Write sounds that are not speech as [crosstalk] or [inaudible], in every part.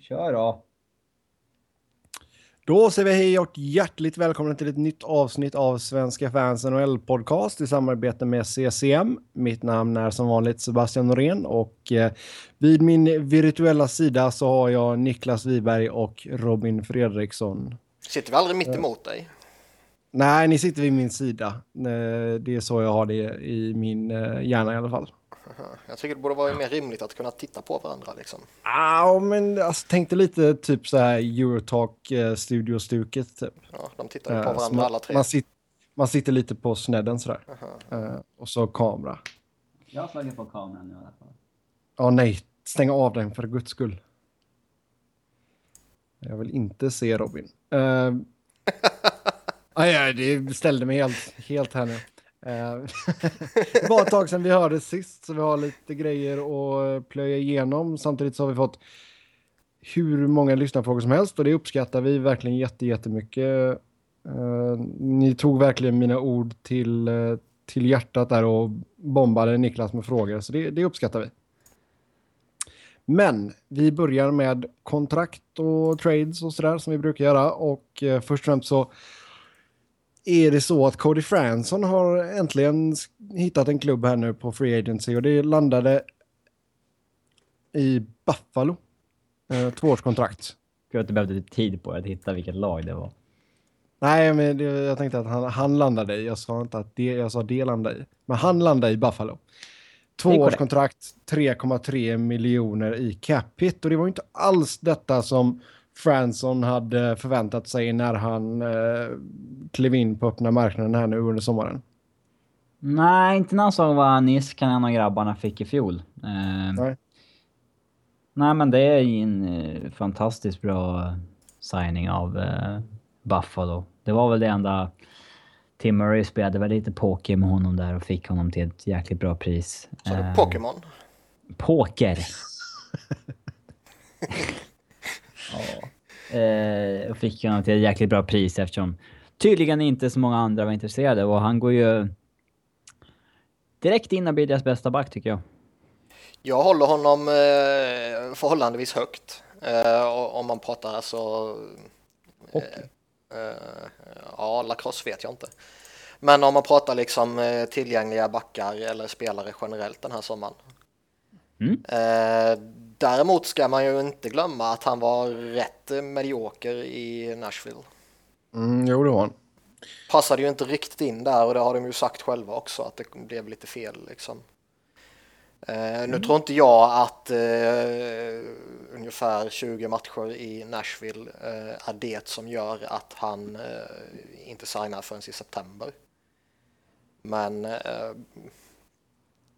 Kör då. Då säger vi hej och hjärtligt välkomna till ett nytt avsnitt av Svenska fans NHL podcast i samarbete med CCM. Mitt namn är som vanligt Sebastian Norén och eh, vid min virtuella sida så har jag Niklas Wiberg och Robin Fredriksson. Sitter vi aldrig mitt emot dig? Nej, ni sitter vid min sida. Eh, det är så jag har det i min eh, hjärna i alla fall. Jag tycker det borde vara mer rimligt att kunna titta på varandra liksom. Ja, men alltså, tänkte lite typ så här Eurotalk eh, studio-stuket typ. Ja, de tittar ju på varandra man, alla tre. Man, sit, man sitter lite på snedden sådär. Uh, och så kamera. Jag har slagit på kameran nu i alla fall. Ja, nej. Stäng av den för guds skull. Jag vill inte se Robin. Uh, aj, aj, det ställde mig helt, helt här nu. Eh, [laughs] det var ett tag sedan vi hörde sist, så vi har lite grejer att eh, plöja igenom. Samtidigt så har vi fått hur många lyssnarfrågor som helst och det uppskattar vi verkligen jätte, jättemycket. Uh, ni tog verkligen mina ord till, till hjärtat där och bombade Niklas med frågor, så det, det uppskattar vi. Men vi börjar med kontrakt och trades och sådär som vi brukar göra och uh, först och främst så är det så att Cody Franson har äntligen hittat en klubb här nu på Free Agency och det landade i Buffalo. Eh, tvåårskontrakt. Jag att du behövde tid på att hitta vilket lag det var. Nej, men det, jag tänkte att han, han landade i. Jag sa inte att det, jag sa det landade i. Men han landade i Buffalo. Tvåårskontrakt, 3,3 miljoner i cap hit. Och det var ju inte alls detta som Franson hade förväntat sig när han eh, klev in på öppna marknaden här nu under sommaren. Nej, inte när han såg vad Niskanen och grabbarna fick i fjol. Eh, Nej. Nej, men det är ju en eh, fantastiskt bra signing av eh, Buffalo. Det var väl det enda... Tim Murray spelade väl lite poker med honom där och fick honom till ett jäkligt bra pris. Så det Eh, Pokémon? Poker! [laughs] [laughs] ja. Eh, och fick honom till ett jäkligt bra pris eftersom tydligen inte så många andra var intresserade och han går ju direkt in och blir deras bästa back tycker jag. Jag håller honom eh, förhållandevis högt. Eh, om man pratar alltså... Hockey. Eh, ja, lacrosse vet jag inte. Men om man pratar liksom tillgängliga backar eller spelare generellt den här sommaren. Mm. Däremot ska man ju inte glömma att han var rätt medioker i Nashville. Mm, jo, det var han. Passade ju inte riktigt in där och det har de ju sagt själva också att det blev lite fel liksom. Eh, nu tror inte jag att eh, ungefär 20 matcher i Nashville eh, är det som gör att han inte signar förrän i september. Men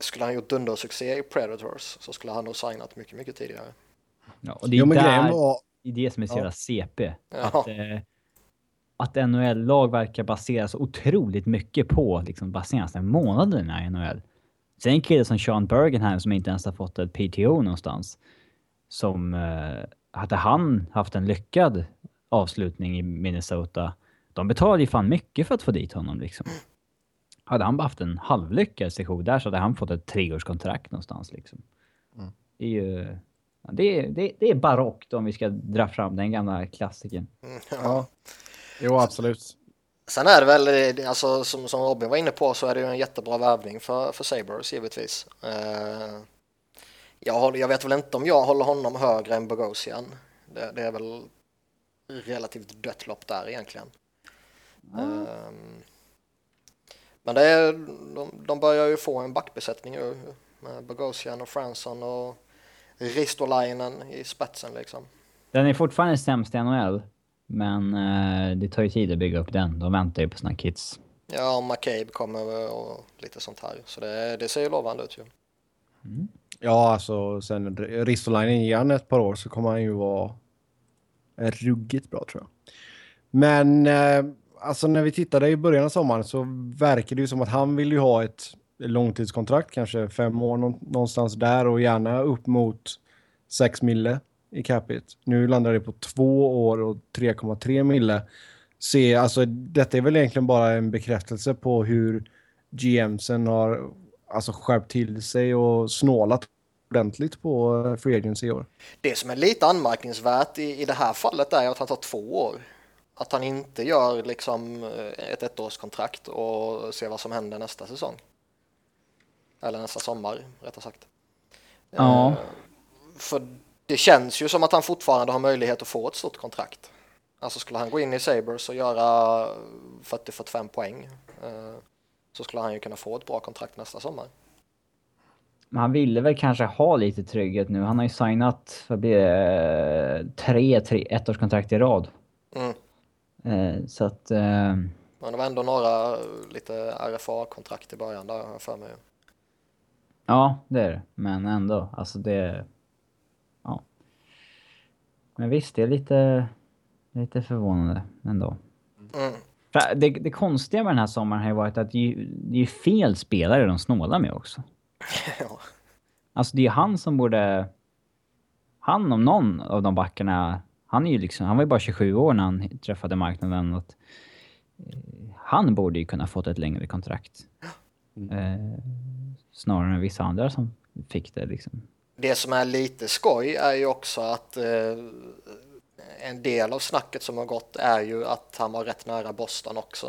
skulle han gjort dundersuccé i Predators så skulle han nog signat mycket, mycket tidigare. Ja, och det är Jo, där, var... det som är så Ja. jävla CP. Ja. Att, eh, att NHL-lag verkar baseras otroligt mycket på liksom, bara senaste månaderna i NHL. Sen en kille som Sean Bergenheim som inte ens har fått ett PTO någonstans. Som, eh, hade han haft en lyckad avslutning i Minnesota, de betalade ju fan mycket för att få dit honom liksom. Hade han bara haft en halvlyckad session där så hade han fått ett treårskontrakt någonstans liksom. Mm. Det är ju... ja, Det är, det, det är barockt om vi ska dra fram den gamla klassikern. Mm, Ja. Jo, absolut. Sen är det väl, eh, alltså, som, som Robin var inne på, så är det ju en jättebra värvning för, för Sabres givetvis. Eh, jag, håller, jag vet väl inte om jag håller honom högre än Bogosian. Det, det är väl relativt dött lopp där egentligen. Eh, men det är, de, de börjar ju få en backbesättning ju, med Bogosian och Fransson och Ristolainen i spetsen liksom. Den är fortfarande sämst i NHL, men eh, det tar ju tid att bygga upp den. De väntar ju på sina kids. Ja, och McCabe kommer och lite sånt här. Så det, det ser ju lovande ut ju. Ja, alltså sen Ristolainen ger han ett par år så kommer han ju vara ruggigt bra tror jag. Men eh, alltså när vi tittade i början av sommaren så verkar det ju som att han vill ju ha ett långtidskontrakt, kanske fem år någonstans där och gärna upp mot 6 mille i capita. Nu landar det på två år och 3,3 mille. Se, alltså detta är väl egentligen bara en bekräftelse på hur GMsen har alltså skärpt till sig och snålat ordentligt på eh, Free Agency i år. Det som är lite anmärkningsvärt i, i det här fallet är att han tar två år. Att han inte gör liksom eh, ett ettårskontrakt och ser vad som händer nästa säsong. Eller nästa sommar, rättare sagt. Ja. Eh, för det känns ju som att han fortfarande har möjlighet att få ett stort kontrakt. Alltså skulle han gå in i Sabres och göra 40-45 poäng eh, så skulle han ju kunna få ett bra kontrakt nästa sommar. Men han ville väl kanske ha lite trygghet nu. Han har ju signat, vad blir det, tre, tre ettårskontrakt i rad. Mm. Eh, så att... Eh, Men det var ändå några lite RFA-kontrakt i början där har jag för mig. ja, det är det. Men ändå, alltså det... Ja. Men visst, det är lite... Lite förvånande ändå. Mm. Det, det konstiga med den här sommaren har ju varit att det är ju fel spelare de snålar med också. [laughs] ja. Alltså det är ju han som borde... Han om någon av de backarna, han är ju liksom, han var ju bara 27 år när han träffade marknaden. Att, eh, han borde ju kunna fått ett längre kontrakt. Eh, snarare än vissa andra som fick det liksom. Det som är lite skoj är ju också att eh, en del av snacket som har gått är ju att han var rätt nära Boston också.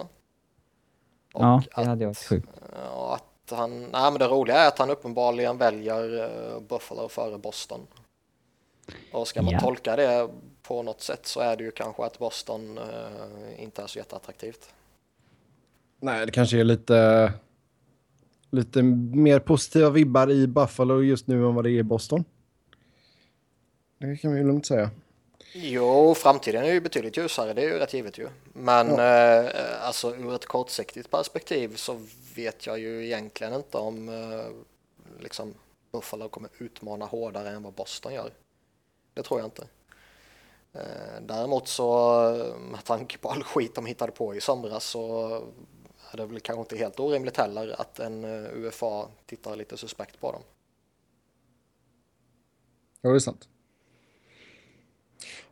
Och ja, det att, hade jag varit sjukt. och att han, nej men det roliga är att han uppenbarligen väljer eh, Buffalo före Boston. Och ska man Ja. tolka det på något sätt så är det ju kanske att Boston eh, inte är så jätteattraktivt. Nej, det kanske är lite, lite mer positiva vibbar i Buffalo just nu än vad det är i Boston. Det kan vi ju lugnt säga. Jo, framtiden är ju betydligt ljusare, det är ju rätt givet ju. Men eh, alltså ur ett kortsiktigt perspektiv så vet jag ju egentligen inte om eh, liksom Buffalo kommer utmana hårdare än vad Boston gör. Det tror jag inte. Eh, däremot så med tanke på all skit de hittade på i somras så är det väl kanske inte helt orimligt heller att en eh, UFA tittar lite suspekt på dem. Ja, det är sant.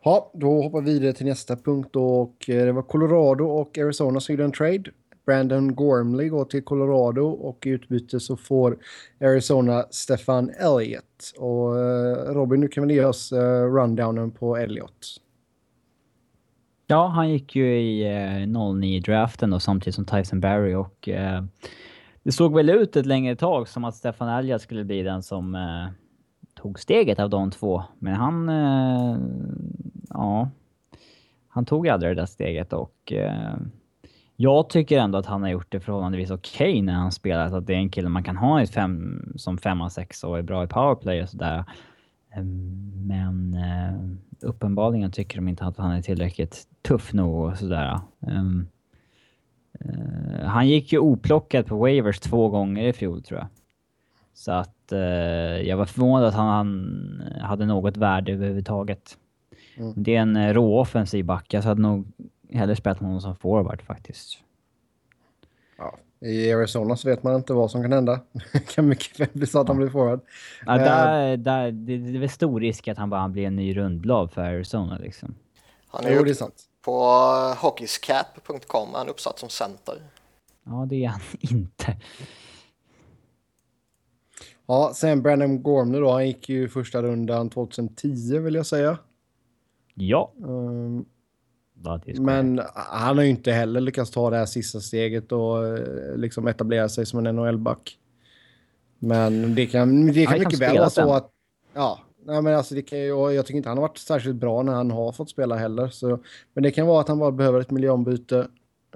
Ja, då hoppar vi vidare till nästa punkt och eh, det var Colorado och Arizona som gjorde en trade. Brandon Gormley går till Colorado och i utbyte så får Arizona Stefan Elliott. Och eh, Robin, du kan väl ge oss eh, rundownen på Elliott? Ja, han gick ju i eh, 09-draften och samtidigt som Tyson Barry och eh, det såg väl ut ett längre tag som att Stefan Elliott skulle bli den som eh, tog steget av de två. Men han, eh, ja, han tog aldrig det där steget och jag tycker ändå att han har gjort det förhållandevis okej när han spelar. Så att det är en kille man kan ha i fem, som femma, sexa och är bra i powerplay och sådär. Eh, Men eh, uppenbarligen tycker de inte att han är tillräckligt tuff nog och sådär. Um, eh, han gick ju oplockad på waivers två gånger i fjol tror jag. Så att eh, jag var förvånad att han, hade något värde överhuvudtaget. Mm. Det är en eh, rå offensiv back. Jag hade nog hellre spelat honom som forward faktiskt. Ja, I Arizona så vet man inte vad som kan hända. Det [laughs] kan mycket väl bli så att han blir forward. Ja, Eh. där, där, det, det är väl stor risk att han bara blir en ny rundblad för Arizona liksom. Han är Jo, ju det är sant. på hockeyscap.com är han uppsatt som center. Ja, det är han [laughs] inte. Ja, sen Brandon Gormley då, han gick ju första rundan 2010 vill jag säga. Ja. Um, ja det är skoj. men han har ju inte heller lyckats ta det här sista steget och eh, liksom etablera sig som en NHL-back. Men det kan, det kan kan mycket väl vara så att... Ja, nej, men alltså det kan, jag tycker inte han har varit särskilt bra när han har fått spela heller. Så, men det kan vara att han bara behöver ett miljonbyte.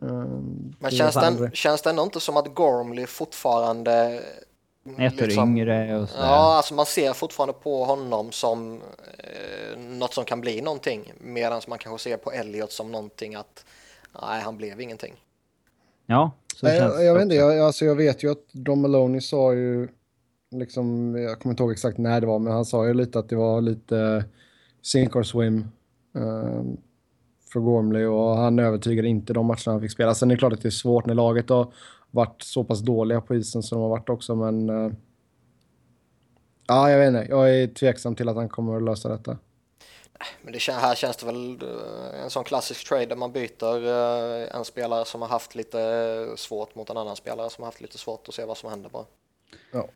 Um, Men det känns det, känns det ändå inte som att Gormley fortfarande... Ett år yngre och sådär. Ja, alltså man ser fortfarande på honom som eh, något som kan bli någonting. Medan man kanske ser på Elliot som någonting att nej, han blev ingenting. Ja, så Nej, känns jag, jag vet inte, jag, alltså jag vet ju att Don Maloney sa ju, liksom, jag kommer inte ihåg exakt när det var, men han sa ju lite att det var lite sink or swim um, för Gormley och han övertygade inte de matcherna han fick spela. Sen är det klart att det är svårt när laget har varit så pass dåliga på isen som de har varit också, men eh, ja, jag vet inte, jag är tveksam till att han kommer att lösa detta. Men det här känns det väl eh, en sån klassisk trade där man byter eh, en spelare som har haft lite svårt mot en annan spelare som har haft lite svårt att se vad som händer bara. Ja.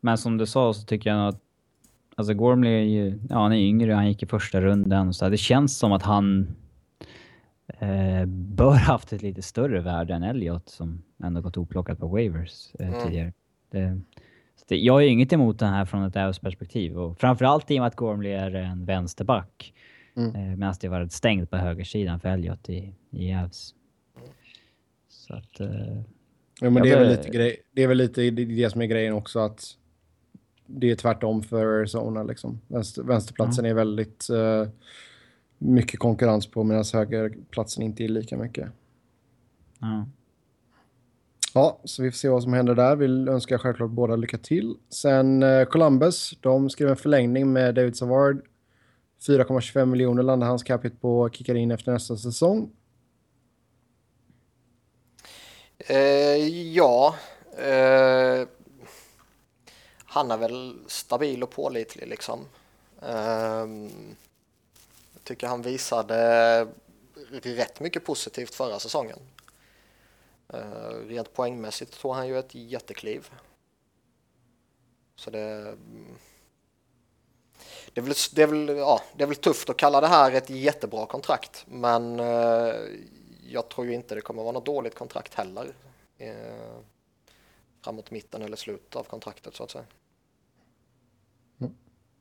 Men som du sa så tycker jag att Alltså Gormley är ju, ja han är yngre, han gick i första rundan så det känns som att han eh, bör haft ett lite större värde än Elliot som ändå gått oplockat på waivers eh, Mm. tidigare. Det, så det, jag har ju inget emot den här från ett Avs perspektiv och framförallt i och med att Gormley är en vänsterback. Mm. Eh, Medan det varit stängt på högersidan för Elliot i, i Avs. Så att... Eh, Ja, men det, är väl lite grej, det är väl lite det, som är grejen också att det är tvärtom för Arizona. Liksom. Vänster, vänsterplatsen är väldigt eh, mycket konkurrens på medan högerplatsen inte är lika mycket. ja. Ja, så vi får se vad som händer där. Vill önska självklart båda lycka till. Sen eh, Columbus, de skrev en förlängning med David Savard. 4,25 miljoner landar hans capita på kickar in efter nästa säsong. Eh, ja, eh, han är väl stabil och pålitlig liksom. Eh, jag tycker han visade rätt mycket positivt förra säsongen. Eh, rent poängmässigt tog han ju ett jättekliv. Så det, det, är väl, det, är väl, ja, det är väl tufft att kalla det här ett jättebra kontrakt, men eh, jag tror ju inte det kommer vara något dåligt kontrakt heller. Eh, framåt mitten eller slutet av kontraktet så att säga.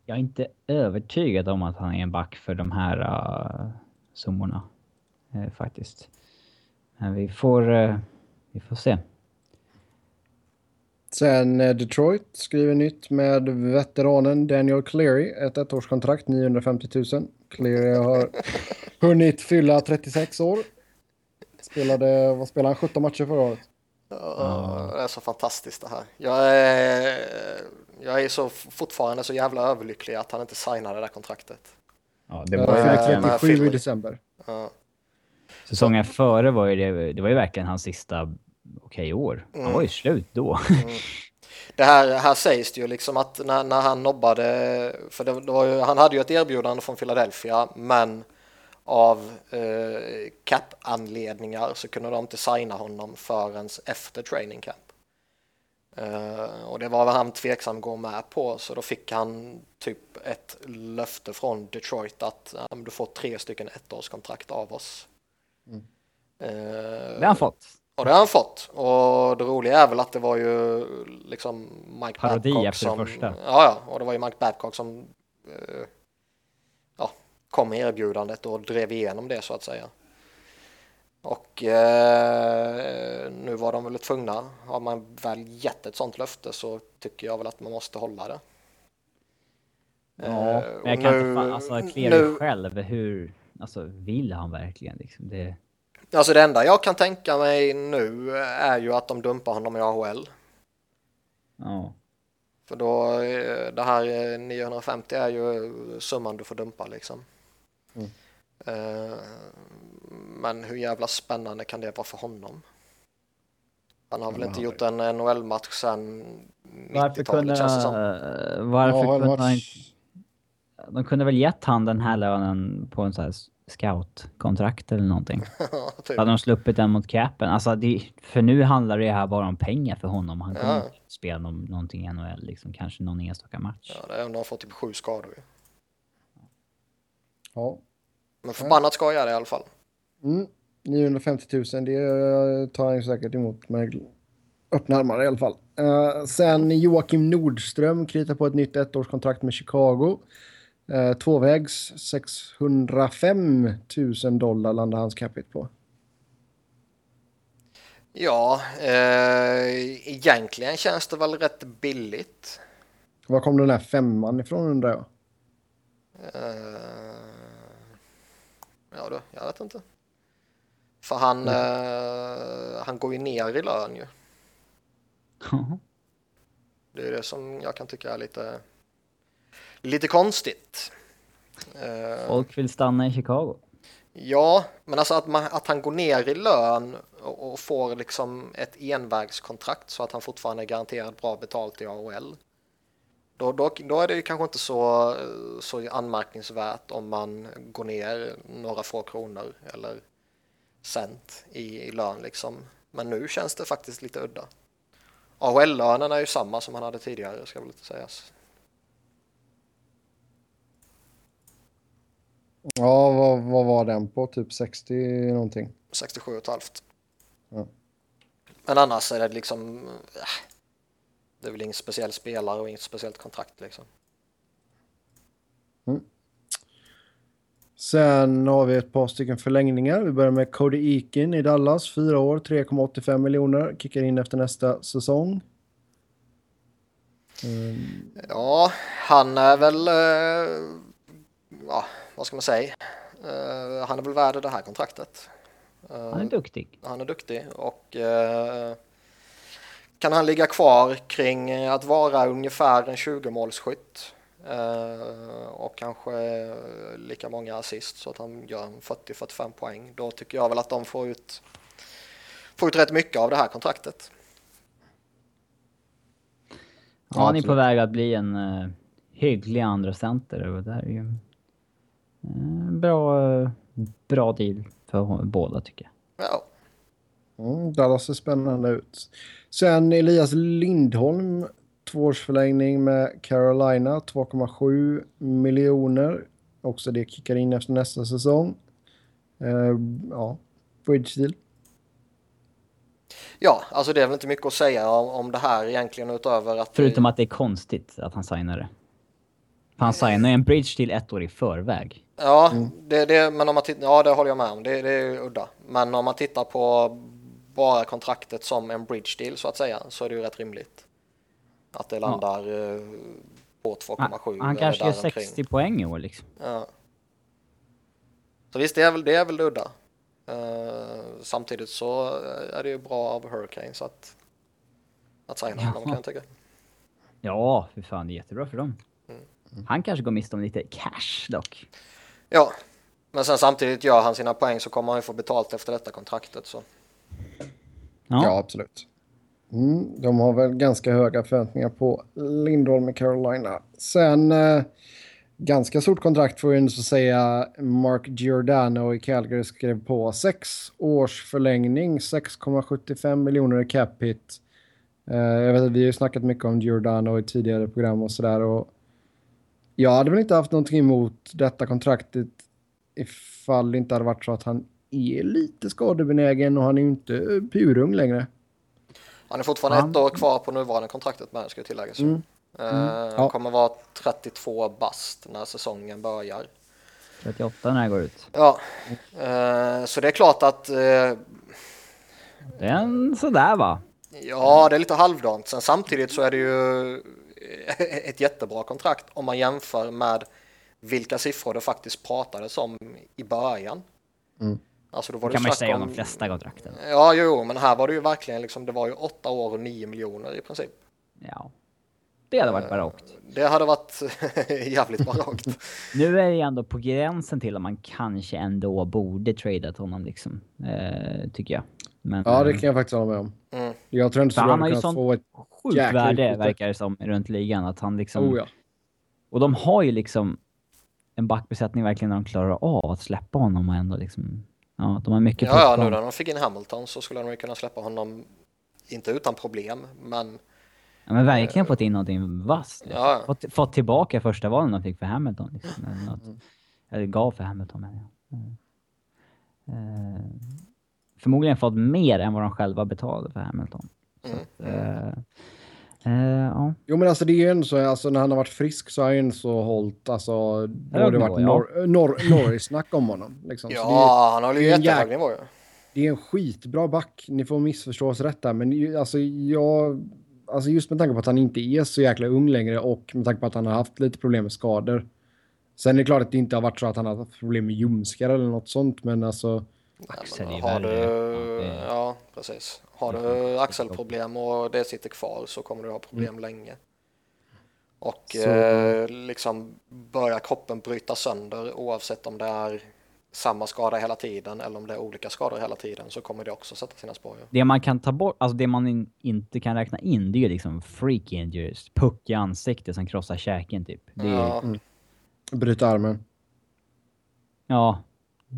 Jag är inte övertygad om att han är en back för de här uh, summorna. Eh, faktiskt. Men vi får, eh, vi får se. Sen eh, Detroit skriver nytt med veteranen Daniel Cleary. Ett ettårskontrakt, 950 000. Cleary har [laughs] hunnit fylla 36 år. Spelade, vad spelade han, 17 matcher förra året? Ja, Det är så fantastiskt det här. Jag är, jag är så fortfarande så jävla överlycklig att han inte signade det där kontraktet. Ja, det var ju fyller verkligen, 37 i december. Ja. säsongen före var ju det, det var ju verkligen hans sista okej år. Han var ju slut då. Det här, här sägs det ju liksom att när, när han nobbade, för det, det var ju, han hade ju ett erbjudande från Philadelphia men av eh, cap-anledningar så kunde de inte signa honom förrän efter training camp. Eh, och det var han tveksam att gå med på så då fick han typ ett löfte från Detroit att men du får tre stycken ettårskontrakt av oss. Eh, Det har han fått. och det har han fått. Och det roliga är väl att det var ju liksom Mike Parodi Babcock efter som... första. Ja, ja, och det var ju Mike Babcock som eh, ja, kom med erbjudandet och drev igenom det så att säga. Och eh, nu var de väl tvungna. Har man väl gett ett sånt löfte så tycker jag väl att man måste hålla det. Ja, Eh, Men jag kan nu- inte fan, alltså Cleary själv, hur, alltså vill han verkligen liksom? Det, Alltså det enda jag kan tänka mig nu är ju att de dumpar honom i AHL. ja. För då, eh, det här eh, 950 är ju summan du får dumpa liksom. Mm. Eh, Men hur jävla spännande kan det vara för honom? Han har väl inte gjort en NHL-match sedan Varför 90-talet kunde, känns det som. varför Ja, kunde han de kunde väl gett han den här lönen på en sån här scout-kontrakt eller någonting. [laughs] typ. Hade de sluppit den mot capen? Alltså det, för nu handlar det här bara om pengar för honom. Han kommer Ja. spela någon, någonting i NHL liksom, kanske någon enstaka match. Ja, det är, de har fått typ sju skador. Ja. Men förbannat skoj är det i alla fall. Mm. 950 000, det tar han säkert emot med öppna armar i alla fall. Eh, sen Joakim Nordström kritar på ett nytt ettårskontrakt med Chicago. Uh, tvåvägs 605 000 dollar landar hans capita på. Ja, eh, egentligen känns det väl rätt billigt. Var kom den här femman ifrån undrar jag? Eh, ja du, jag vet inte. För han, eh, han går ju ner i lön ju. Det är det som jag kan tycka är lite, lite konstigt. Eh, Folk vill stanna i Chicago. Ja, men alltså att, man, att han går ner i lön och, och får liksom ett envägskontrakt så att han fortfarande är garanterat bra betalt i AHL. Då, då, då är det kanske inte så, så anmärkningsvärt om man går ner några få kronor eller cent i, i lön liksom. Men nu känns det faktiskt lite udda. AHL-lönen är ju samma som han hade tidigare, ska väl inte sägas. Ja, vad, vad var den på? Typ 60 någonting? 67,5. Ja. Men annars är det liksom... Äh, det är väl ingen speciell spelare och inget speciellt kontrakt liksom. Sen har vi ett par stycken förlängningar. Vi börjar med Cody Eakin i Dallas. Fyra år, 3,85 miljoner. Kickar in efter nästa säsong. Mm, Ja, han är väl... eh, ja, vad ska man säga? Eh, han är väl värd det här kontraktet. Eh, Han är duktig. han är duktig och eh, kan han ligga kvar kring eh, att vara ungefär en 20-målsskytt eh, och kanske eh, lika många assist så att han gör en 40-45 poäng. Då tycker jag väl att de får ut, får ut rätt mycket av det här kontraktet. Ja, han är på väg att bli en uh, hygglig andra center och det här är ju uh, bra, bra deal för båda tycker jag. Ja, Mm, Dallas ser spännande ut. Sen Elias Lindholm, tvåårsförlängning med Carolina, 2,7 miljoner. Också det kickar in efter nästa säsong. Eh, ja, bridge deal. ja, alltså det är väl inte mycket att säga om, om det här egentligen utöver att... Förutom att det är konstigt att han signar det. För han signar ju en bridge till ett år i förväg. Ja, det, det, men om man tittar, ja, det håller jag med om. Det, det är udda. Men om man tittar på bara kontraktet som en bridge deal så att säga så är det ju rätt rimligt. Att det landar eh, på 2,7. Han, kanske gör däromkring. 60 poäng i år liksom. Ja. Så visst, det är väl det, är väl det udda. Eh, samtidigt så är det ju bra av Hurricanes att, att signa honom kan jag tycka. Ja, för fan det är jättebra för dem. Mm. Han kanske går miste om lite cash dock. Ja, men sen samtidigt gör han sina poäng så kommer han ju få betalt efter detta kontraktet. Så. Ja. Ja, absolut. Mm, de har väl ganska höga förväntningar på Lindholm i Carolina. Sen eh, ganska stort kontrakt får vi ändå säga. Mark Giordano i Calgary skrev på sex års förlängning, 6,75 miljoner i cap hit. Eh, jag vet att vi har ju snackat mycket om Giordano i tidigare program och sådär. Och jag hade väl inte haft någonting emot detta kontraktet ifall det inte hade varit så att han är lite skadebenägen och han är ju inte purung längre. Han är fortfarande Han- ett år kvar på nuvarande kontraktet med, ska jag tillägga. Mm. Eh, Ja. Han kommer vara 32 bast när säsongen börjar. 38 när det går ut. Ja, eh, så det är klart att eh, Det är en sådär va? ja, det är lite halvdant. Sen samtidigt så är det ju [laughs] ett jättebra kontrakt om man jämför med vilka siffror det faktiskt pratades om i början. Mm. Alltså då var det kan man ju säga om de flesta kontrakten. Ja, jo, men här var det ju verkligen liksom, det var ju åtta år och nio miljoner i princip. Ja. Det hade Eh. varit barockt. Det hade varit [laughs] jävligt barockt. [laughs] Nu är det ändå på gränsen till att man kanske ändå borde tradat honom liksom. Eh, tycker jag. Men, Ja, det eh, kan jag faktiskt hålla med om. Mm. Jag tror inte så han har ju sånt- få ett... sjukt värde utbyte. verkar det som runt ligan. Att han liksom... Oh ja. Och de har ju liksom en backbesättning verkligen när de klarar av att släppa honom och ändå liksom... Ja, de har mycket Ja, ja, nu när de fick in Hamilton så skulle de ju kunna släppa honom, inte utan problem, men Ja, men verkligen fått in någonting vasst. Liksom. Ja, ja. Fått, fått tillbaka första valen de fick för Hamilton. Liksom. Eller, något. Mm. eller gav för Hamilton menar jag. Eh, eh, förmodligen fått mer än vad de själva betalade för Hamilton. Mm. eh, eh, ja. Jo men alltså det är ju ändå så, alltså när han har varit frisk så har han ju så hållit, alltså då har det varit nivå, Nor- Nor- Norris-snack om honom. Liksom. Så det, är, ja, han håller ju det är en jättehög jäk- nivå ju. det är en skitbra back, ni får missförstå oss rätt där, men alltså jag, alltså just med tanke på att han inte är så jäkla ung längre och med tanke på att han har haft lite problem med skador. Sen är det klart att det inte har varit så att han har haft problem med ljumskar eller något sånt, men alltså Axel Men är har du, Ja, ja, precis. Har du axelproblem och det sitter kvar så kommer du ha problem länge. Och eh, liksom börjar kroppen bryta sönder oavsett om det är samma skada hela tiden eller om det är olika skador hela tiden så kommer det också sätta sina spår. Det man kan ta bort, alltså det man in, inte kan räkna in, det är ju liksom freak injuries. Puck i ansiktet som krossar käken typ. Det är, ja. Ja, bryta armen.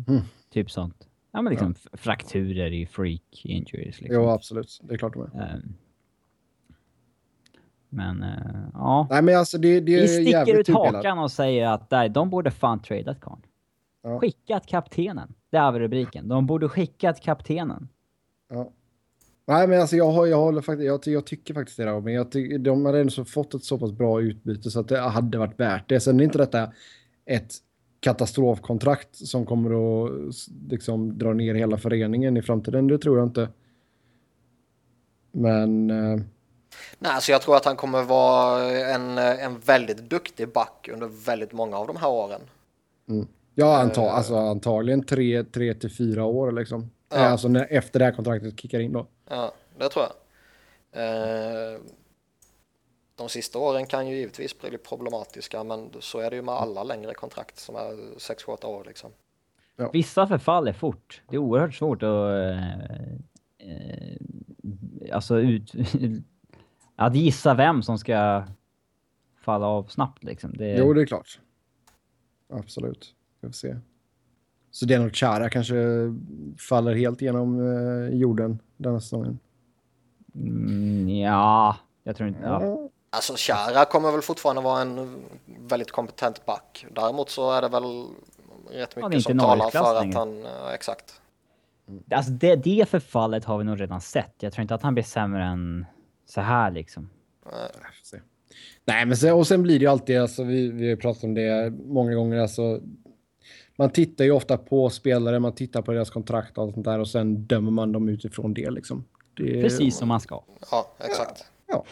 Mm. typ sånt. Ja men liksom f- frakturer ju freak injuries liksom. Jo absolut, det är klart de är. Ehm, Men uh, ja. Nej men alltså det, det är Vi sticker ut tudelat. hakan och säger att nej, de borde fan tradeat Karn. Ja. Skickat kaptenen. Det är rubriken. De borde skickat kaptenen. Ja. Nej, men alltså jag, har, jag, håller faktiskt, jag, jag tycker faktiskt det. Där, men jag ty, de hade ändå fått ett så pass bra utbyte så att det hade varit värt det. Sen är inte detta ett katastrofkontrakt som kommer att liksom, dra ner hela föreningen i framtiden. Det tror jag inte. Men eh, Nej, alltså jag tror att han kommer vara en, en väldigt duktig back under väldigt många av de här åren. ja, anta, alltså, antagligen tre, tre till fyra år liksom. Ja. Eh, Alltså när, efter det här kontraktet kickar in då. Ja, det tror jag. Eh, de sista åren kan ju givetvis bli problematiska, men så är det ju med alla längre kontrakt som är 6-8 år liksom. Vissa förfaller fort. Det är oerhört svårt att... Eh, eh, alltså ut... [laughs] att gissa vem som ska falla av snabbt liksom. Det, Jo, det är klart. Absolut. Ska vi se. Så Deno Chara kanske faller helt genom eh, jorden den här säsongen. Mm, ja, jag tror inte... Ja. Alltså Chara kommer väl fortfarande vara en väldigt kompetent back. Däremot så är det väl rätt mycket inte som talar för att han, ja, exakt. Alltså det, det förfallet har vi nog redan sett. Jag tror inte att han blir sämre än så här liksom. Nej, men sen, och sen blir det ju alltid, alltså, vi, vi har ju pratat om det många gånger, alltså, man tittar ju ofta på spelare, man tittar på deras kontrakt och allt sånt där och sen dömer man dem utifrån det liksom. Det, Precis som man ska. Ja, exakt. Ja,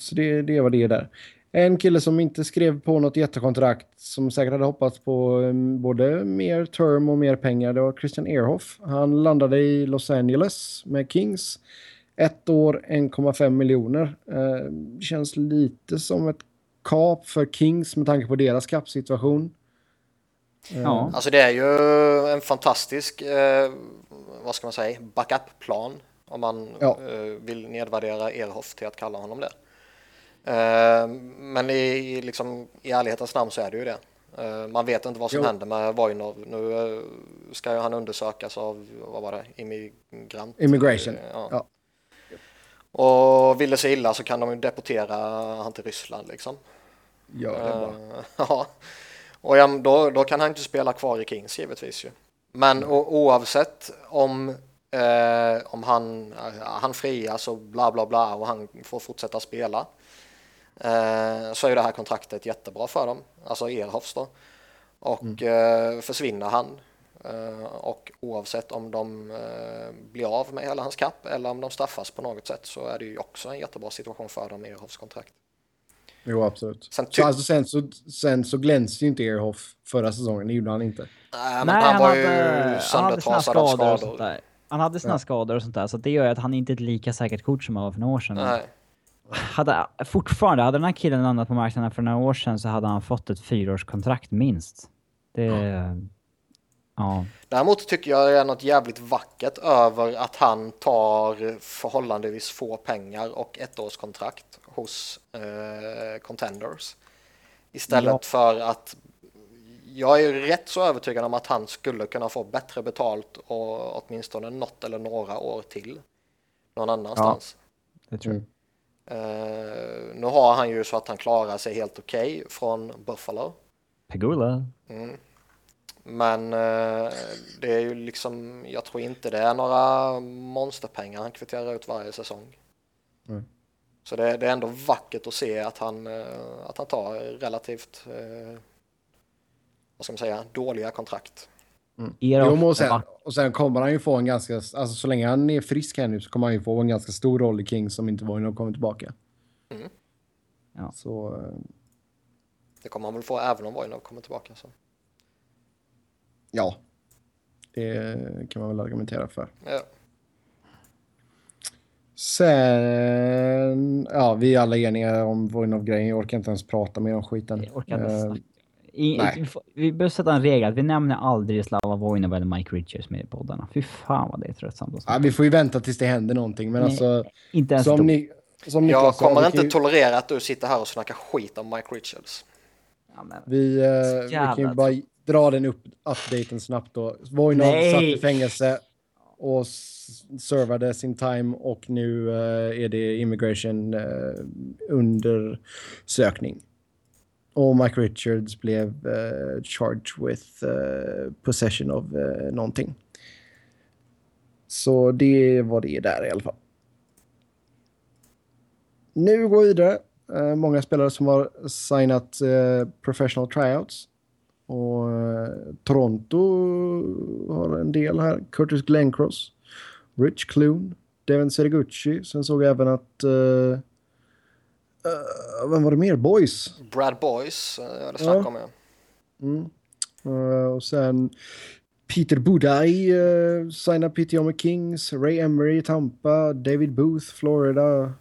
så det, det var det där. En kille som inte skrev på något jättekontrakt, som säkert hade hoppats på um, både mer term och mer pengar, det var Christian Ehrhoff. Han landade i Los Angeles med Kings. Ett år, 1,5 miljoner. Eh, känns lite som ett kap för Kings med tanke på deras kappsituation. Ja. Alltså det är ju en fantastisk, eh, vad ska man säga, backup-plan om man Ja. eh, vill nedvärdera Erhoff till att kalla honom det. Eh, men i, liksom, i ärlighetens namn så är det ju det. Eh, man vet inte vad som Jo. händer med Vojnov. Nu eh, ska ju han undersökas av, vad var det, immigrant? Immigration. Ja. Ja. Och vill det sig illa så kan de ju deportera han till Ryssland liksom. Ja, det är bra. [laughs] Ja, och ja, då, då kan han inte spela kvar i Kings givetvis ju. Men o, oavsett om, eh, om han, han frias och bla bla bla och han får fortsätta spela eh, så är ju det här kontraktet jättebra för dem, alltså Erhoffs då. Och eh, försvinner han eh, och oavsett om de eh, blir av med hela hans kapp eller om de straffas på något sätt så är det ju också en jättebra situation för dem i Erhoffs kontrakt. Jo, absolut. Sen Så, alltså, sen, så, sen så glänste ju inte Ehrhoff förra säsongen, det gjorde han inte. Nej, men Nej, han, var hade- ju han hade sina söndertrasad av skador. Han hade sina Ja. skador och sånt där, så det gör ju att han inte är ett lika säkert kort som han var för några år sedan. Nej. Hade, fortfarande, hade den här killen landat på marknaden för några år sedan så hade han fått ett fyraårskontrakt minst. Det... Ja. Däremot tycker jag det är något jävligt vackert över att han tar förhållandevis få pengar och ettårskontrakt hos eh, Contenders. Istället Ja. för att jag är rätt så övertygad om att han skulle kunna få bättre betalt och åtminstone något eller några år till någon annanstans. Det tror jag. Mm. Eh, nu har han ju så att han klarar sig helt okej från Buffalo. Pegula. Men eh, det är ju liksom, jag tror inte det är några monsterpengar han kvitterar ut varje säsong. Mm. Så det, det är ändå vackert att se att han, eh, att han tar relativt, vad ska man säga, dåliga kontrakt. Erof Jo, och, sen, och sen kommer han ju få en ganska, alltså så länge han är frisk här nu så kommer han ju få en ganska stor roll i Kings som inte var innan han kommer tillbaka. Mm. Ja. Så, eh, Det kommer han väl få även om Vojnov kommer tillbaka. Så. ja. Det kan man väl argumentera för. Ja. Sen, ja, vi är alla eniga om Voinov-grejen. Jag orkar inte ens prata mer om skiten. Jag orkar inte Eh, snacka. I, vi, vi behöver sätta en regel att vi nämner aldrig Slava Vojnov eller Mike Richards med i poddarna. Fy fan vad det är tröttsamt ja, vi får ju vänta tills det händer någonting. Men Nej, alltså, Inte ens som, ni, som Jag Niklas sa, kommer vi inte ju- tolerera att du sitter här och snackar skit om Mike Richards. Ja, men- Vi, eh, vi kan ju bara dra den upp, updaten snabbt då. Voinov satt i fängelse. och servade sin time och nu uh, är det immigration uh, under sökning. Och Mike Richards blev uh, charged with eh, possession of uh, någonting. Så det var det där i alla fall. Nu går vi vidare. Uh, många spelare som har signat uh, professional tryouts. Och uh, Toronto har en del här. Curtis Glencross, Rich Clune, Devin Serigucci. Sen såg jag även att vem var det mer? Boys? Brad Boys, ja, det snackade om jag. Mm. och sen Peter Budaj uh, signade med Kings, Ray Emery i Tampa, David Booth, Florida,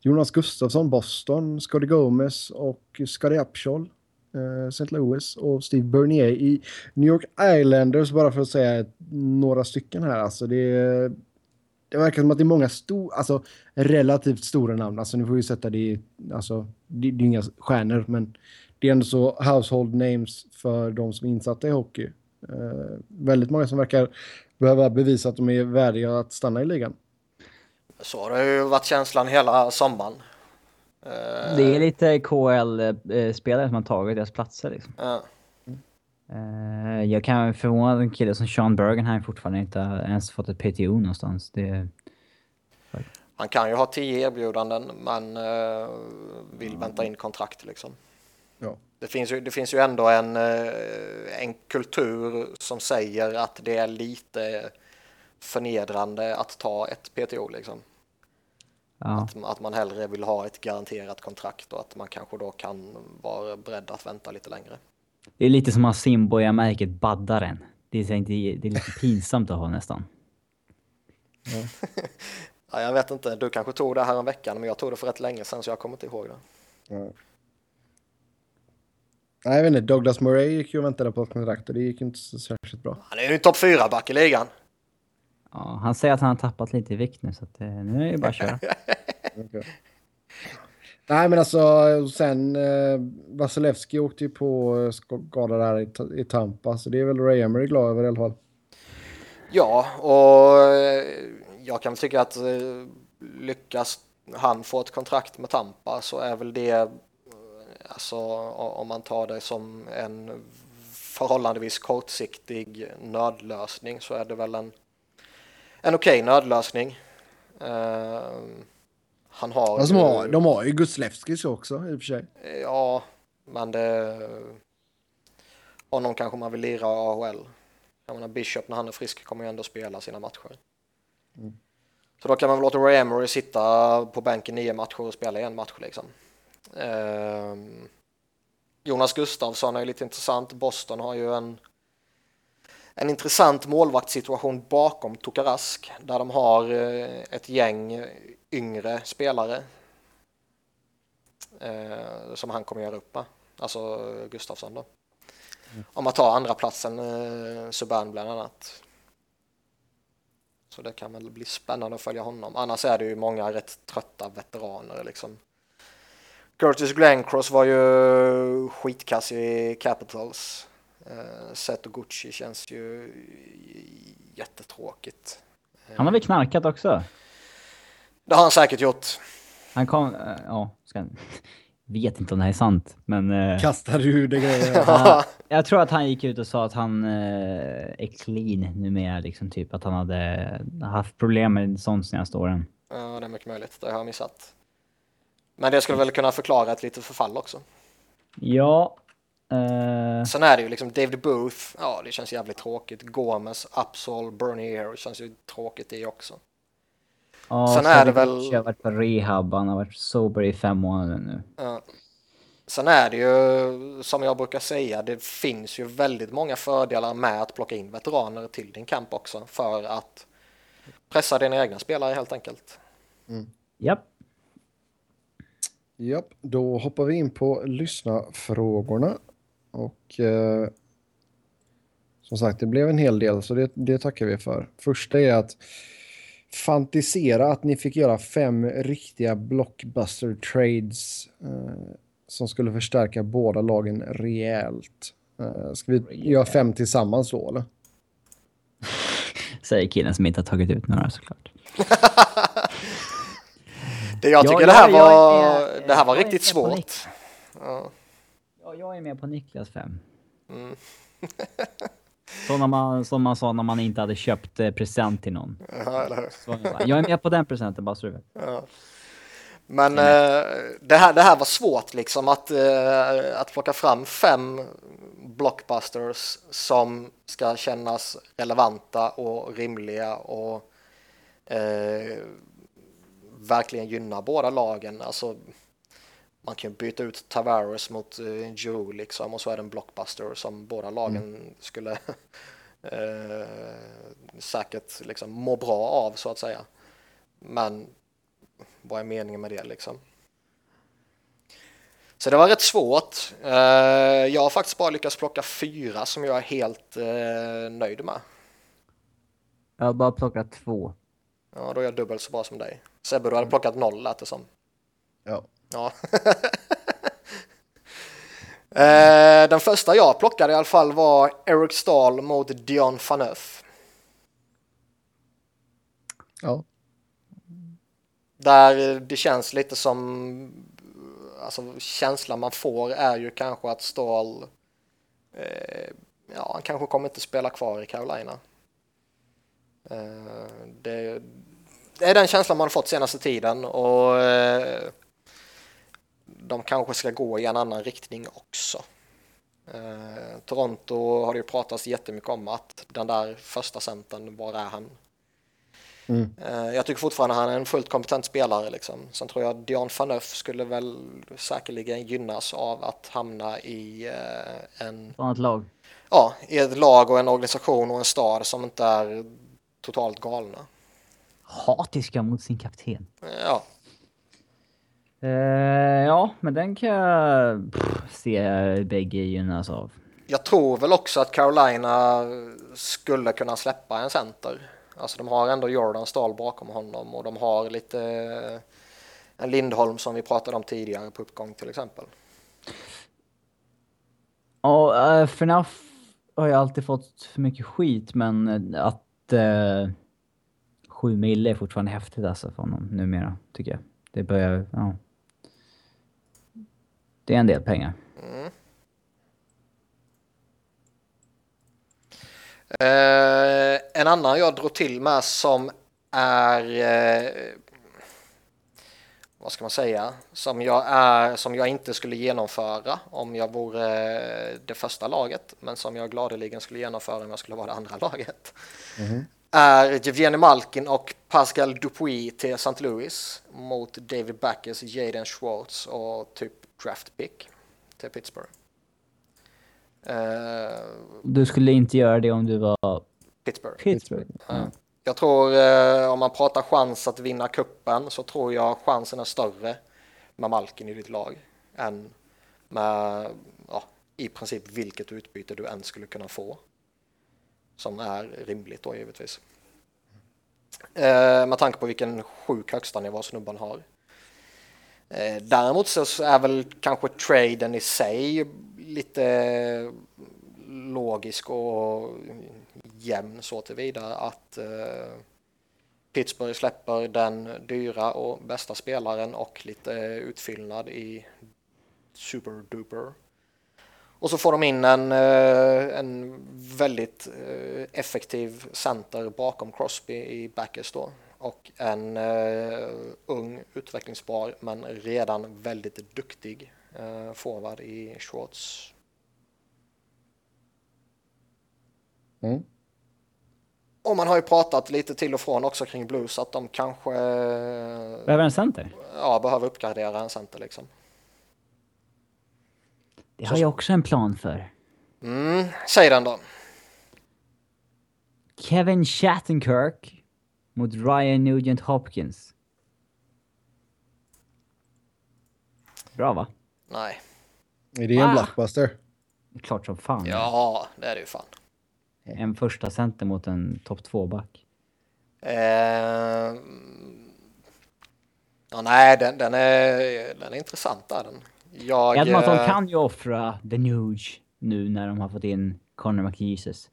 Jonas Gustafsson, Boston, Scotty Gomez och Scotty Upshaw, uh, St. Louis och Steve Bernier i New York Islanders, bara för att säga några stycken här. Alltså det, det verkar som att det är många stor, alltså relativt stora namn. Alltså nu får vi sätta det i, alltså det, det är inga stjärnor, men det är ändå så household names för de som är insatta i hockey. Uh, väldigt många som verkar behöva bevisa att de är värdiga att stanna i ligan. Så har det ju varit känslan hela sommaren. Uh, det är lite KL-spelare som har tagit deras platser liksom. Uh. Uh, jag kan förvåna en kille som Sean Bergenheim fortfarande inte ens fått ett PTO någonstans. Det... Han kan ju ha tio erbjudanden men vill vänta in kontrakt liksom. Ja. Det, finns ju, det finns ju ändå en, eh, en kultur som säger att det är lite förnedrande att ta ett PTO liksom. Ja. Att, att man hellre vill ha ett garanterat kontrakt och att man kanske då kan vara beredd att vänta lite längre. Det är lite som att simboja-märket baddaren. Det är, inte, det är lite pinsamt att ha nästan. Ja. [laughs] ja, jag vet inte, du kanske tog det här en veckan men jag tog det för rätt länge sedan så jag kommer inte ihåg det. Ja. Nej, jag vet inte. Douglas Murray gick ju och väntade på ett kontrakt och det gick inte så särskilt bra. Han är ju topp fyra back i ligan. Ja, han säger att han har tappat lite i vikt nu så att, eh, nu är det bara att köra. [laughs] okay. Nej, men alltså sen eh, Vasilevski åkte ju på eh, skada där i, i Tampa så det är väl Ray Emery glad över i alla fall. Ja, och eh, jag kan tycka att eh, lyckas han få ett kontrakt med Tampa så är väl det Alltså om man tar det som en förhållandevis kortsiktig nödlösning så är det väl en, en okej okay nödlösning. Uh, han har... Alltså, de, har de har ju Guslevskis också i och för sig. Ja, men det... Honom kanske man vill lira i AHL. Jag menar Bishop när han är frisk kommer ju ändå spela sina matcher. Mm. Så då kan man väl låta Ray Emery sitta på bänken nio matcher och spela en match liksom. Eh, Jonas Gustafsson är lite intressant. Boston har ju en, en intressant målvaktssituation bakom Tokarask där de har eh, ett gäng yngre spelare eh, som han kommer göra upp med. Alltså Gustafsson då. Mm. Om man tar andra platsen eh, Subban bland annat. Så det kan väl bli spännande att följa honom. Annars är det ju många rätt trötta veteraner liksom. Curtis Glencross var ju skitkass i Capitals. Uh, Seto Gucci känns ju jättetråkigt. Han har väl knarkat också? Det har han säkert gjort. Han kom, uh, ja, ska, vet inte om det här är sant, men... Uh, Kastar du det grejer? [laughs] uh, [laughs] jag tror att han gick ut och sa att han uh, är clean numera, liksom typ att han hade haft problem med sånt senaste åren. Ja, det är mycket möjligt. Det har jag missat. Men det skulle väl kunna förklara ett litet förfall också. Ja. Uh... Sen är det ju liksom David Booth, ja det känns jävligt tråkigt. Gomes, Upsall, Bernier känns ju tråkigt det också. Ja, Sen är det väl... Jag har varit på rehab, han har varit sober i fem månader nu. Ja. Sen är det ju, som jag brukar säga, det finns ju väldigt många fördelar med att plocka in veteraner till din kamp också för att pressa dina egna spelare helt enkelt. Mm. Japp. Japp, då hoppar vi in på lyssna-frågorna. Och eh, som sagt, det blev en hel del, så det, det tackar vi för. Första är att fantisera att ni fick göra fem riktiga blockbuster trades eh, som skulle förstärka båda lagen rejält. Eh, ska vi Rejäl. göra fem tillsammans då, eller? [laughs] Säger killen som inte har tagit ut några såklart. [laughs] Det jag Ja, tycker jag- det här jag är var, med- det här var jag är riktigt svårt. Ja. Ja, jag är med på Niklas 5. Mm. [laughs] Så när man, som man sa när man inte hade köpt eh, present till någon. Ja, eller hur? Så jag är med på den presenten bara så du vet. Ja. Men eh, det, här, det här var svårt liksom att, eh, att plocka fram fem blockbusters som ska kännas relevanta och rimliga och eh, verkligen gynna båda lagen. Alltså, man kan byta ut Tavares mot eh, Joe liksom och så är det en blockbuster som båda lagen skulle [laughs] eh, säkert liksom må bra av så att säga. Men vad är meningen med det liksom? Så det var rätt svårt. Eh, jag har faktiskt bara lyckats plocka fyra som jag är helt eh, nöjd med. Jag har bara plockat två. Ja, då är jag dubbelt så bra som dig. Sebbe, du hade plockat noll lät det som. Ja. Ja. [laughs] Eh, Den första jag plockade i alla fall var Eric Stahl mot Dion Phaneuf. Ja. Där det känns lite som, alltså känslan man får är ju kanske att Stahl, eh, ja han kanske kommer inte spela kvar i Carolina. Eh, det, det är den känslan man har fått senaste tiden och eh, de kanske ska gå i en annan riktning också. Eh, Toronto har det ju pratats jättemycket om att den där första centern, var är han? Mm. Eh, Jag tycker fortfarande han är en fullt kompetent spelare. Liksom. Sen tror jag Dion Phaneuf skulle väl säkerligen gynnas av att hamna i, eh, en, Ett annat lag. ja, i ett lag och en organisation och en stad som inte är totalt galna. Hatiska mot sin kapten. Ja, Eh, ja, men den kan jag pff, se bägge gynnas av. jag tror väl också att Carolina skulle kunna släppa en center. Alltså de har ändå Jordan Stahl bakom honom och de har lite en Lindholm som vi pratade om tidigare på uppgång till exempel. Ja, uh, FNAF har ju alltid fått för mycket skit, men eh, att uh, 7 mille är fortfarande häftigt alltså för honom numera, tycker jag. Det börjar, ja. Det är en del pengar. Mm. Eh, en annan jag drog till med som är eh, vad ska man säga som jag är som jag inte skulle genomföra om jag vore det första laget men som jag gladeligen skulle genomföra om jag skulle vara det andra [laughs] laget är Jevgenij Malkin och Pascal Dupuis till St. Louis mot David Backes, Jaden Schwartz och typ draft pick till Pittsburgh. Eh, Du skulle inte göra det om du var Pittsburgh. Pittsburgh? Ja. Jag tror eh, om man pratar chans att vinna kuppen så tror jag chansen är större med Malkin i ditt lag än med ja, i princip vilket utbyte du än skulle kunna få. Som är rimligt då givetvis. Eh, med tanke på vilken sjuk högsta nivå snubben har. Eh, däremot så är väl kanske traden i sig lite logisk och jämn så tillvida att eh, Pittsburgh släpper den dyra och bästa spelaren och lite utfyllnad i Super Duper. Och så får de in en, eh, en väldigt effektiv center bakom Crosby i Backers då. Och en eh, ung, utvecklingsbar men redan väldigt duktig eh, forward i Schwartz. Mm. Och man har ju pratat lite till och från också kring Blues att de kanske Behöver en center? ja, behöver uppgradera en center liksom. Det har jag också en plan för. Mm, säg den då. Kevin Shattenkirk mot Ryan Nugent Hopkins. Bra va? Nej. Är det en Ah. blockbuster? Klart som fan. Ja, det är det ju fan. En första center mot en topp 2-back. Eh, ja, nej, den, den, är, den är intressant där den. Jag, Edmonton eh, kan ju offra The Nuge nu när de har fått in Connor McJesus.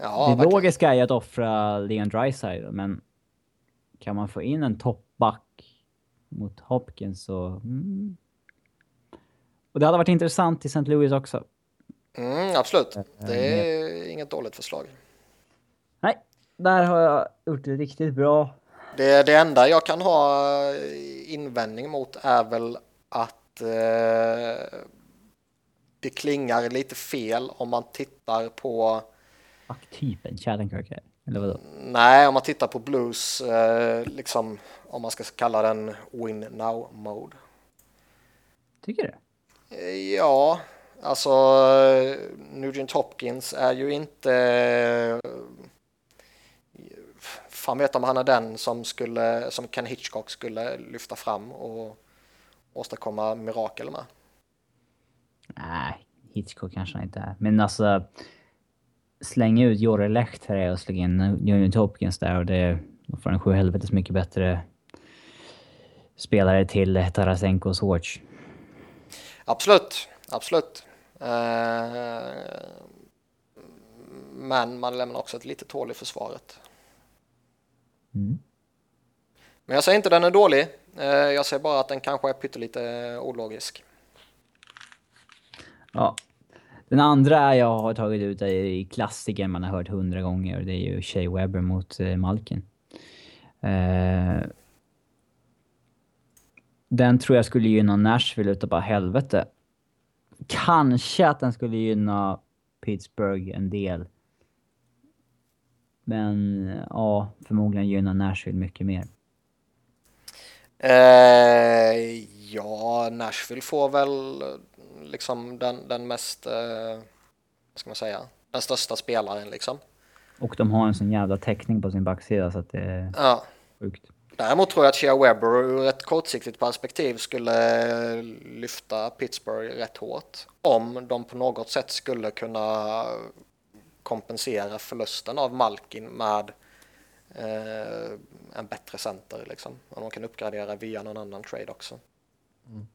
Ja, det logiska är att offra Leon Draisaitl, men kan man få in en toppback mot Hopkins så... Mm. Och det hade varit intressant i St. Louis också. Mm, absolut. Det är inget dåligt förslag. Nej, där har jag gjort det riktigt bra. Det, det enda jag kan ha invändning mot är väl att eh, det klingar lite fel om man tittar på, Backtypen, Shattenkirk, eller vadå? nej om man tittar på Blues, eh, liksom om man ska kalla den win now mode. Tycker du? Eh, Ja, alltså Nugent Hopkins är ju inte... eh, Fan vet om han är den som, skulle, som Ken Hitchcock skulle lyfta fram och åstadkomma mirakel med. Nej, Hitchcock kanske han inte är. Men alltså... Slänga ut Jorre Lehtare och slänga in Nugent Hopkins där och det... Får en sju helvetes mycket bättre spelare till Tarasenkos Watch. Absolut, absolut. Eh, Men man lämnar också ett litet hål i försvaret. Mm. Men jag säger inte den är dålig. Eh, Jag säger bara att den kanske är pyttelite ologisk. Ja. Den andra jag har tagit ut är i man har hört hundra gånger och det är ju Shea Weber mot eh, Malkin. Eh, den tror jag skulle gynna Nashville utav bara helvete. Kanske att den skulle gynna Pittsburgh en del. Men ja, förmodligen gynnar Nashville mycket mer. Eh, ja, Nashville får väl liksom den, den mest, eh, vad ska man säga, den största spelaren liksom. Och de har en sån jävla täckning på sin backsida så att det är Ja. sjukt. Däremot tror jag att Shea Weber ur ett kortsiktigt perspektiv skulle lyfta Pittsburgh rätt hårt. Om de på något sätt skulle kunna kompensera förlusten av Malkin med eh, en bättre center liksom. Om de kan uppgradera via någon annan trade också.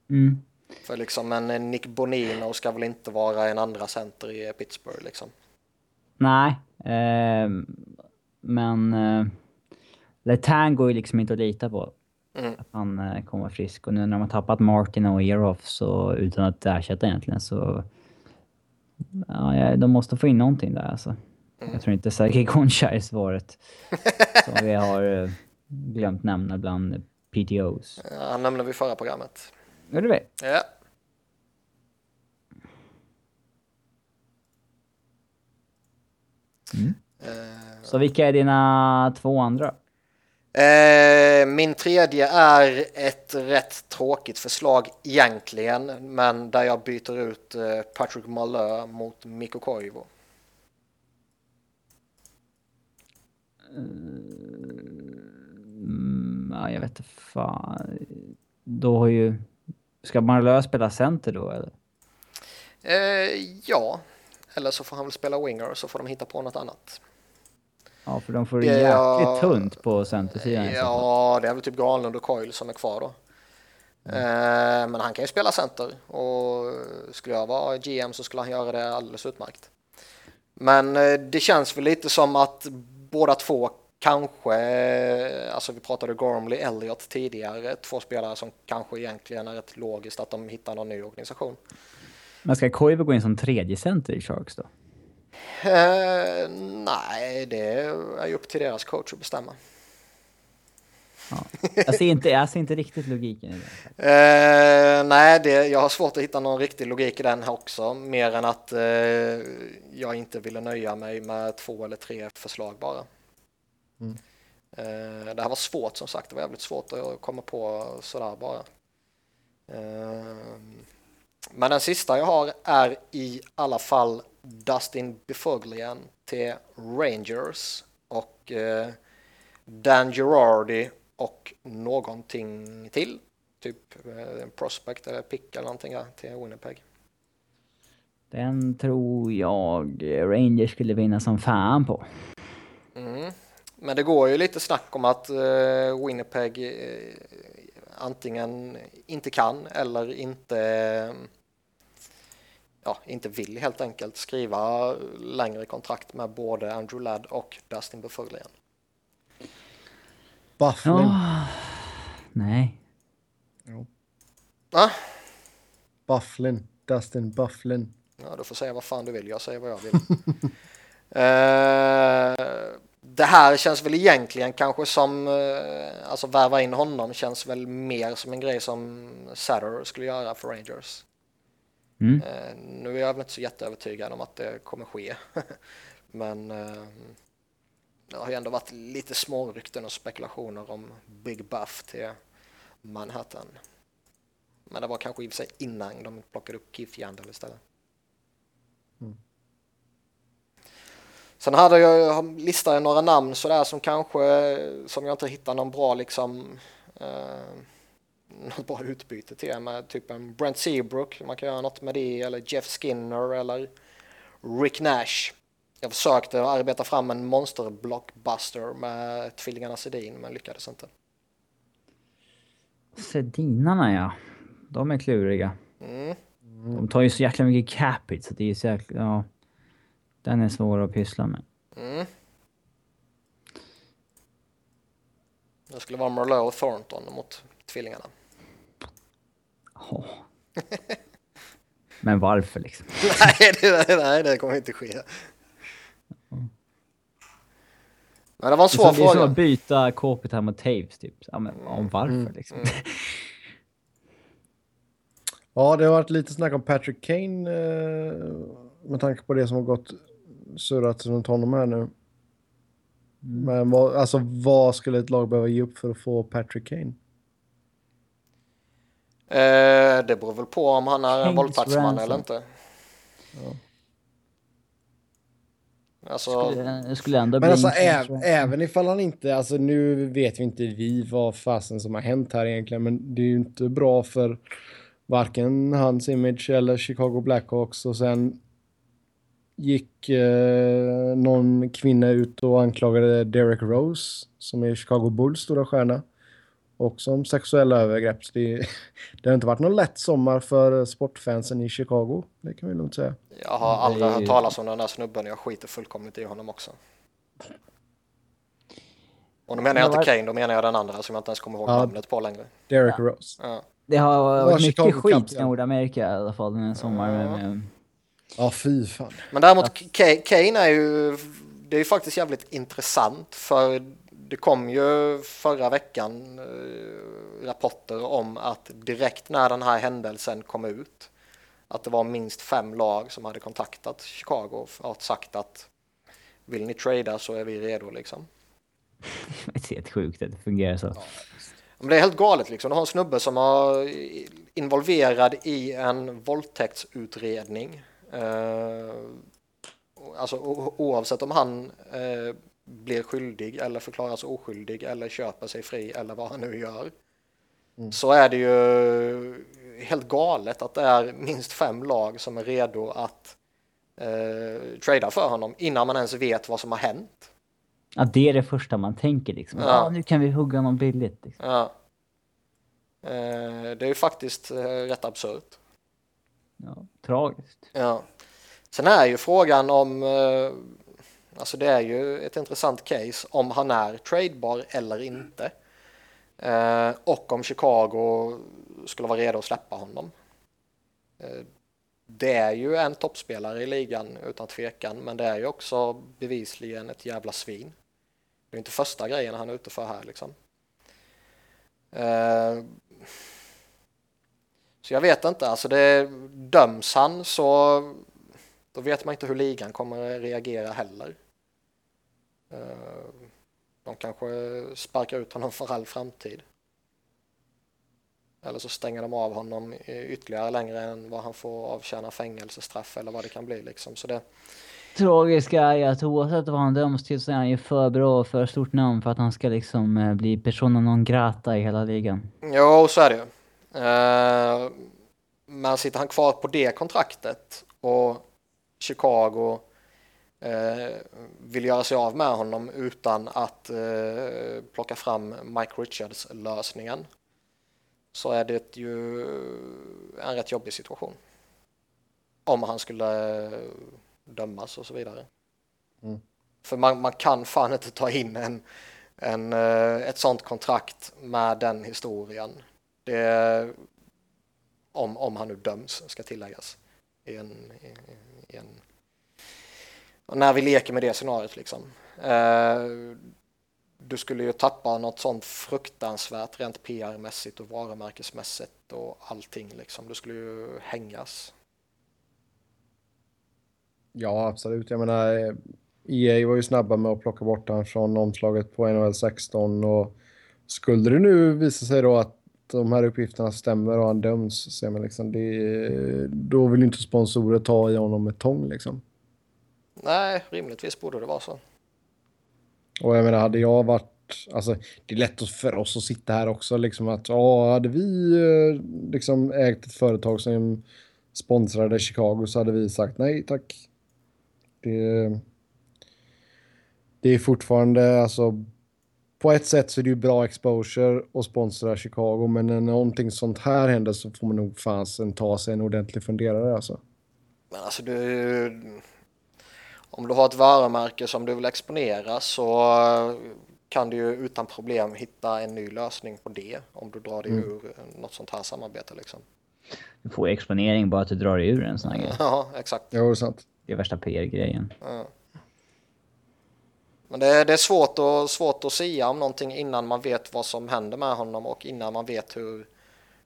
Mm. För liksom en Nick Bonino ska väl inte vara en andra center i Pittsburgh liksom. Nej, eh, men eh, Letang går ju liksom inte att lita på. Mm. Att han eh, kommer frisk. Och nu när de har tappat Martin och Eroff så utan att ersätta egentligen så... Ja, de måste få in någonting där alltså. Jag tror inte Sergej Goncha är svaret. [laughs] som vi har eh, glömt nämna bland PTOs. Ja, Han nämnde vi förra programmet. Gjorde vi? Ja. Mm. Eh, Så vilka är dina två andra? Eh, min tredje är ett rätt tråkigt förslag egentligen, men där jag byter ut eh, Patrick Malö mot Mikko Koivu. Mm, ja, jag vet inte fan. Då har ju... Ska Marlö spela center då eller? Eh, ja, eller så får han väl spela winger så får de hitta på något annat. Ja, för de får det jäkligt ja, tunt på centersidan. Ja, det är väl typ Granlund och Coyle som är kvar då. Eh, men han kan ju spela center och skulle jag vara GM så skulle han göra det alldeles utmärkt. Men eh, det känns väl lite som att båda två kanske, eh, alltså vi pratade Gormley Elliot tidigare, två spelare som kanske egentligen är rätt logiskt att de hittar någon ny organisation. Men ska Koivu gå in som tredje center i Sharks då? Eh, nej, det är ju upp till deras coach att bestämma. Jag ser inte, jag ser inte riktigt logiken i det. Eh, nej, det, jag har svårt att hitta någon riktig logik i den här också, mer än att eh, jag inte ville nöja mig med två eller tre förslag bara. Mm. Eh, det här var svårt som sagt, det var jävligt svårt att komma på sådär bara. Eh, men den sista jag har är i alla fall Dustin Bifoglian till Rangers och eh, Dan Girardi och någonting till. Typ eh, en prospect eller pick eller någonting ja, till Winnipeg. Den tror jag Rangers skulle vinna som fan på. Mm. Men det går ju lite snack om att eh, Winnipeg eh, antingen inte kan eller inte ja, inte vill helt enkelt skriva längre kontrakt med både Andrew Ladd och Dustin igen. Bufflin. Ja. Nej. Ah, Bufflin. Dustin Bufflin. ja, du får säga vad fan du vill, jag säger vad jag vill. [laughs] Eh, det här känns väl egentligen kanske som, uh, alltså värva in honom känns väl mer som en grej som Satter skulle göra för Rangers. Mm. Eh, nu är jag väl inte så jätteövertygad om att det kommer ske. [laughs] Men eh, det har ju ändå varit lite smårykten och spekulationer om Big Buff till Manhattan. Men det var kanske i och för sig innan de plockade upp Keith Yandel istället. Sen hade jag, jag listade några namn sådär som kanske, som jag inte hittar någon bra liksom eh, [laughs] något bra utbyte till med typ en Brent Seabrook, man kan göra något med det, eller Jeff Skinner eller Rick Nash. Jag försökte arbeta fram en monster blockbuster med tvillingarna Sedin men lyckades inte. Sedinarna ja. De är kluriga. Mm. De tar ju så jäkla mycket capita så det är så jäkla... Ja. Den är svår att pyssla med. Mm. Det skulle vara Merlot och Thornton mot tvillingarna. Åh. [laughs] Men varför liksom? nej, det, nej, det kommer inte ske. Men det var en Det svår som, det är som fråga. att byta Kåpet här mot Taves typ. Ja, men om varför Mm. liksom? Ja, det har varit lite snack om Patrick Kane eh, med tanke på det som har gått surrat runt honom här nu. Men vad, alltså, vad skulle ett lag behöva ge upp för att få Patrick Kane? Eh, det beror väl på om han är en våldtäktsman eller inte. Alltså, Skulle, skulle ändå Men bli alltså äv, även ifall han inte, alltså nu vet vi inte vi vad fasen som har hänt här egentligen, men det är ju inte bra för varken hans image eller Chicago Blackhawks och sen gick eh, någon kvinna ut och anklagade Derek Rose som är Chicago Bulls stora stjärna och som sexuella övergrepp. Så det, [laughs] det har inte varit någon lätt sommar för sportfansen i Chicago, det kan vi lugnt säga. jag har aldrig hört talas om den där snubben. Jag skiter fullkomligt i honom också. Och då menar jag inte Kane, då menar jag den andra som jag inte ens kommer ihåg Ja. namnet på längre. Derek Ja. Rose. Ja. Det har var varit mycket skit i. Nordamerika i alla fall den här sommaren. Ja. Med, med, Ja, fy fan. Men däremot Ka- Kane är ju, det är ju faktiskt jävligt intressant för det kom ju förra veckan eh, rapporter om att direkt när den här händelsen kom ut att det var minst fem lag som hade kontaktat Chicago och sagt att vill ni trada så är vi redo liksom. [laughs] det är helt sjukt att det fungerar så. Men det är helt galet liksom. Du har en snubbe som är involverad i en våldtäktsutredning. Eh, alltså oavsett om han eh, blir skyldig eller förklaras oskyldig eller köper sig fri eller vad han nu gör. Så är det ju helt galet att det är minst fem lag som är redo att eh, trada för honom innan man ens vet vad som har hänt. Ja, det är det första man tänker liksom. Ja, Ja. nu kan vi hugga någon billigt. Liksom. Ja. Eh, det är ju faktiskt eh, rätt absurt. Ja, tragiskt. Ja. Sen är ju frågan om, eh, alltså det är ju ett intressant case om han är tradebar eller inte. Eh, och om Chicago skulle vara redo att släppa honom. Eh, det är ju en toppspelare i ligan utan tvekan, men det är ju också bevisligen ett jävla svin. Det är inte första grejen han är ute för här liksom. Så jag vet inte, alltså det döms han så då vet man inte hur ligan kommer reagera heller. Eh, De kanske sparkar ut honom för all framtid. Eller så stänger de av honom ytterligare längre än vad han får avtjäna fängelsestraff eller vad det kan bli liksom. Så det, Tragiska är att oavsett vad han döms till så är han ju för bra och för stort namn för att han ska liksom eh, bli persona non grata i hela ligan. Jo, så är det ju. Eh, Men sitter han kvar på det kontraktet och Chicago eh, vill göra sig av med honom utan att eh, plocka fram Mike Richards-lösningen så är det ju en rätt jobbig situation. om han skulle dömas och så vidare. Mm. För man, man kan fan inte ta in en, en, ett sånt kontrakt med den historien. Det, om, om han nu döms, ska tilläggas. I en, i, i en, och när vi leker med det scenariot liksom. Eh, du skulle ju tappa något sånt fruktansvärt rent PR-mässigt och varumärkesmässigt och allting liksom. Du skulle ju hängas. Ja, absolut. Jag menar, eh, EA var ju snabba med att plocka bort han från omslaget på NHL 16 och skulle det nu visa sig då att de här uppgifterna stämmer och han döms, så man liksom, det, då vill inte sponsorer ta i honom med tång liksom. Nej, rimligtvis borde det vara så. Och jag menar, hade jag varit... Alltså, det är lätt för oss att sitta här också. Liksom att, ja, hade vi eh, liksom ägt ett företag som sponsrade Chicago så hade vi sagt nej tack. Det, det är fortfarande, alltså... På ett sätt så är det ju bra exposure att sponsra Chicago, men när någonting sånt här händer så får man nog fansen ta sig en ordentlig funderare alltså. Men alltså du... Om du har ett varumärke som du vill exponera så kan du ju utan problem hitta en ny lösning på det om du drar dig Mm. ur något sånt här samarbete liksom. Du får exponering bara att du drar dig ur en sån här grej. [laughs] Ja, exakt. Ja, det är sant. Det är värsta PR-grejen. Ja. Men det är, det är svårt, att, svårt att säga om någonting innan man vet vad som händer med honom och innan man vet hur,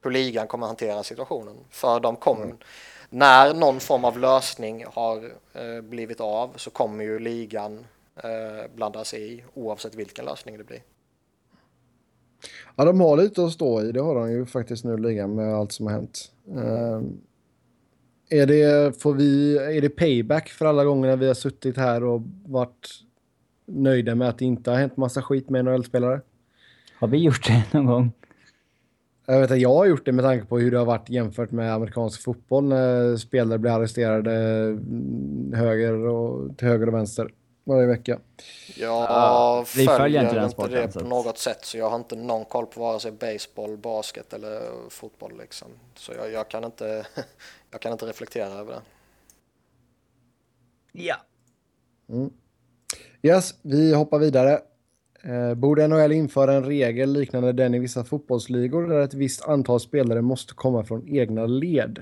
hur ligan kommer hantera situationen. För de kommer, när någon form av lösning har eh, blivit av så kommer ju ligan eh, blanda sig i oavsett vilken lösning det blir. Ja, de har lite att stå i. Det har de ju faktiskt nu ligan med allt som har hänt. Ehm, är, det, får vi, är det payback för alla gånger när vi har suttit här och varit nöjda med att det inte har hänt massa skit med NHL-spelare? Har vi gjort det någon gång? Jag vet att jag har gjort det med tanke på hur det har varit jämfört med amerikansk fotboll när spelare blir arresterade mm, höger och, till höger och vänster varje vecka. Jag Ja, vi följer, följer inte inte, den sporten, det så på något sätt så jag har inte någon koll på vare sig baseball, basket eller fotboll liksom. Så jag, jag, kan, inte, [laughs] jag kan inte reflektera över det. Ja. Yes, vi hoppar vidare. Eh, borde NHL införa en regel liknande den i vissa fotbollsligor där ett visst antal spelare måste komma från egna led?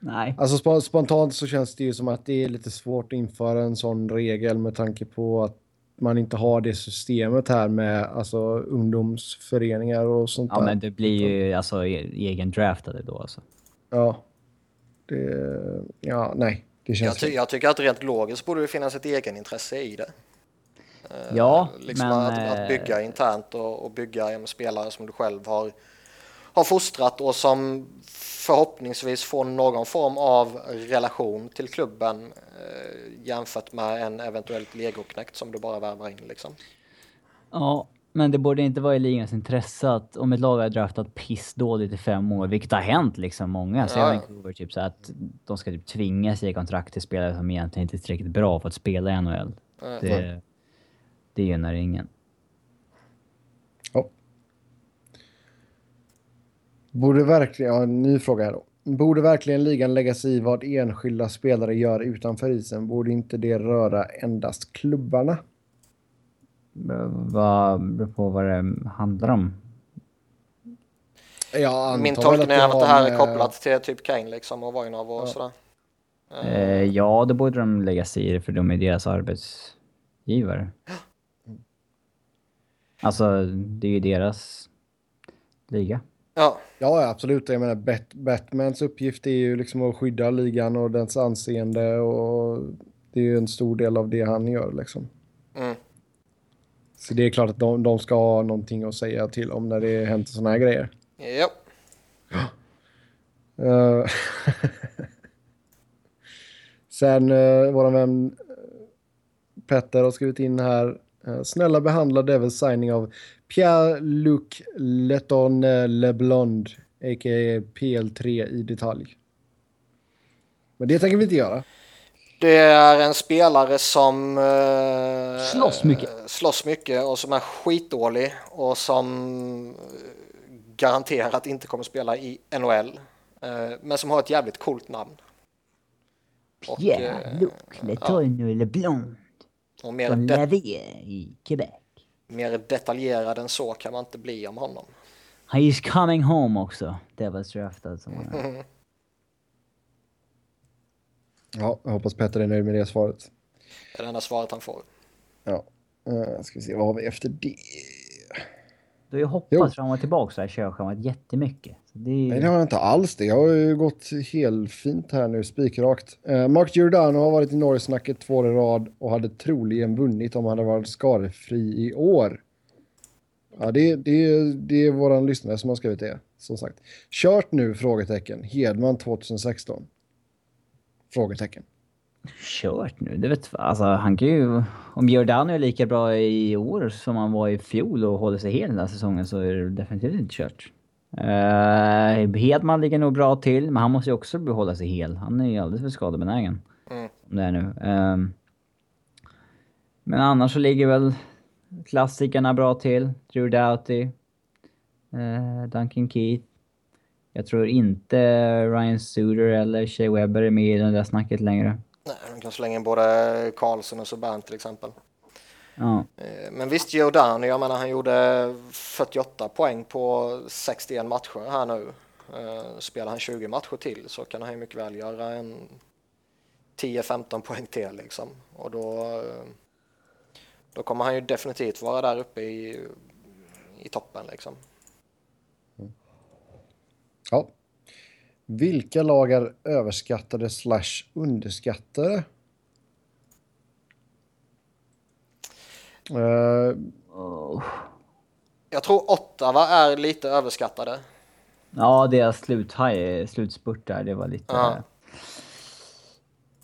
Nej. Alltså sp- spontant så känns det ju som att det är lite svårt att införa en sån regel med tanke på att man inte har det systemet här med alltså ungdomsföreningar och sånt Ja där. men det blir ju alltså e- egen draftade då alltså. Ja. Det, ja, nej. Det Jag, känns... ty jag tycker att rent logiskt borde det finnas ett egenintresse i det. Eh, Ja, liksom men, att, eh, att bygga internt och, och bygga en spelare som du själv har, har fostrat och som förhoppningsvis får någon form av relation till klubben eh, jämfört med en eventuellt legoknäckt som du bara värvar in liksom. Ja, men det borde inte vara i ligans intresse att om ett lag har draftat pissdåligt i fem år, vilket har hänt liksom många, så Ja. är Vancouver typ så att de ska typ tvingas ge kontrakt till spelare som egentligen inte är tillräckligt bra för att spela i NHL. Eh, Det, det gynnar ingen. Ja. Borde verkligen, ja, ny fråga här då. Borde verkligen ligan lägga sig i vad enskilda spelare gör utanför isen? Borde inte det röra endast klubbarna? Vad beror på vad det handlar om. Jag Min tolkning är att det här är kopplat till typ Kane liksom och Voinov och Ja. sådär. Eh, ja, då borde de lägga sig i det för de är deras arbetsgivare. Alltså, det är ju deras liga. Ja, Ja, ja, absolut. Jag menar, Bat Batmans uppgift är ju liksom att skydda ligan och dens anseende och det är ju en stor del av det han gör liksom. Så det är klart att de, de ska ha någonting att säga till om när det händer sådana här grejer. ja. Uh, [laughs] sen uh, vår vän eh, Petter har skrivit in här. eh, snälla behandla Devils signing av Pierre-Luc Leton Leblond, a.k.a. PL3 i detalj. Men det tänker vi inte göra. Det är en spelare som eh, Slåss mycket. slåss mycket och som är skitdålig och som eh, garanterat inte kommer spela i NHL. Eh, men som har ett jävligt coolt namn. Och, Pierre eh, Letourneau Leblond och mer, från de, Lavier i Quebec. mer detaljerad än så kan man inte bli om honom. Han is coming home också. Devils draftad som. [laughs] Ja, jag hoppas Petter är nöjd med det svaret. Det är det enda svaret han får. Ja. Uh, ska vi se, vad har vi efter det? Du har ju Jo. hoppats fram och tillbaka så här körschemat jättemycket. Så det är Nej, det har jag inte alls det. Jag har ju gått helt fint här nu, spikrakt. Uh, Mark Giordano har varit i Norge-snacket två år i rad och hade troligen vunnit om han hade varit skadefri i år. Ja, det, det, det är våran lyssnare som har skrivit det, som sagt. Kört nu? Frågetecken. Hedman 2016? Frågetecken. Kört nu? Det vet Alltså han kan ju... Om Giordano är lika bra i år som han var i fjol och håller sig hel den här säsongen så är det definitivt inte kört. Uh, Hedman ligger nog bra till, men han måste ju också behålla sig hel. Han är ju alldeles för skadebenägen. Mm. Det är nu. Ehm, men annars så ligger väl klassikerna bra till. Drew Doughty. eh, Duncan Keith. Jag tror inte Ryan Suter eller Shea Webber är med i det där snacket längre. Nej, de kan slänga in både Karlsson och Subban till exempel. Ja. Eh, Men visst, Giordano, jag menar han gjorde 48 poäng på 61 matcher här nu. Eh, Spelar han 20 matcher till så kan han ju mycket väl göra en 10-15 poäng till liksom. Och då, eh, då kommer han ju definitivt vara där uppe i, i toppen liksom. Ja. Vilka lag är överskattade slash underskattade? Oh. Jag tror Ottawa är lite överskattade. Ja, deras slut, slutspurt där, det var lite... Ja.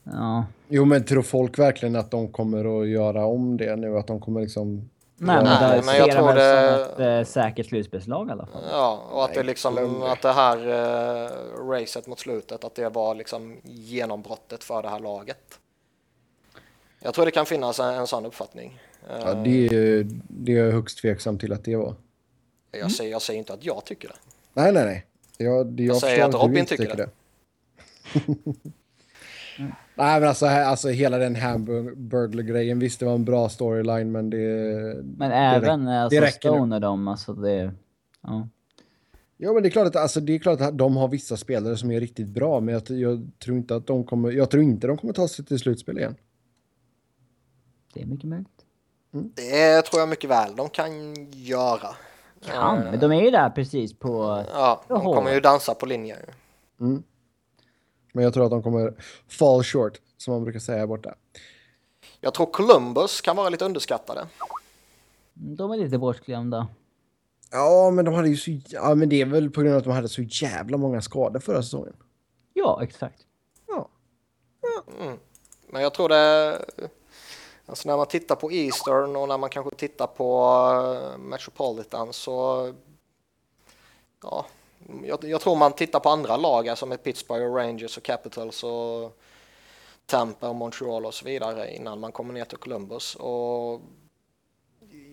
Ja. jo, men tror folk verkligen att de kommer att göra om det nu? Att de kommer liksom... Nej, men, Nej, men jag tror det- som ett eh, säkert slutspelslag i alla fall. Ja, och att Nej, det liksom, det. att det här eh, racet mot slutet, att det var liksom genombrottet för det här laget. Jag tror det kan finnas en, en sån uppfattning. Ja, det, är, det är jag högst tveksam till att det var. jag, säger, jag säger inte att jag tycker det. Nej, nej, nej. Jag, det, jag, säger att du Robin inte tycker det. [laughs] nej, men alltså, här- alltså hela den Hamburglar-grejen. Visst, det var en bra storyline, men det... Men det även räck- alltså, det. Stone och dem, alltså det... Ja. Ja, men det är klart att, alltså, det är klart att de har vissa spelare som är riktigt bra, men jag, jag tror inte att de kommer... Jag tror inte de kommer ta sig till slutspel igen. Det är mycket möjligt. Det tror jag mycket väl de kan göra. Kan, Eh, men de är ju där precis på... Ja, de kommer ju dansa på linje. Men jag tror att de kommer fall short, som man brukar säga här borta. Jag tror Columbus kan vara lite underskattade. De är lite bortglömda. Ja, men de hade ju så... Ja, men det är väl på grund av att de hade så jävla många skador förra säsongen. Ja, exakt. Ja. Men jag tror det... Alltså när man tittar på Eastern och när man kanske tittar på eh, Metropolitan så... Ja, jag, jag tror man tittar på andra lag, alltså med Pittsburgh och Rangers och Capitals och Tampa och Montreal och så vidare innan man kommer ner till Columbus. Och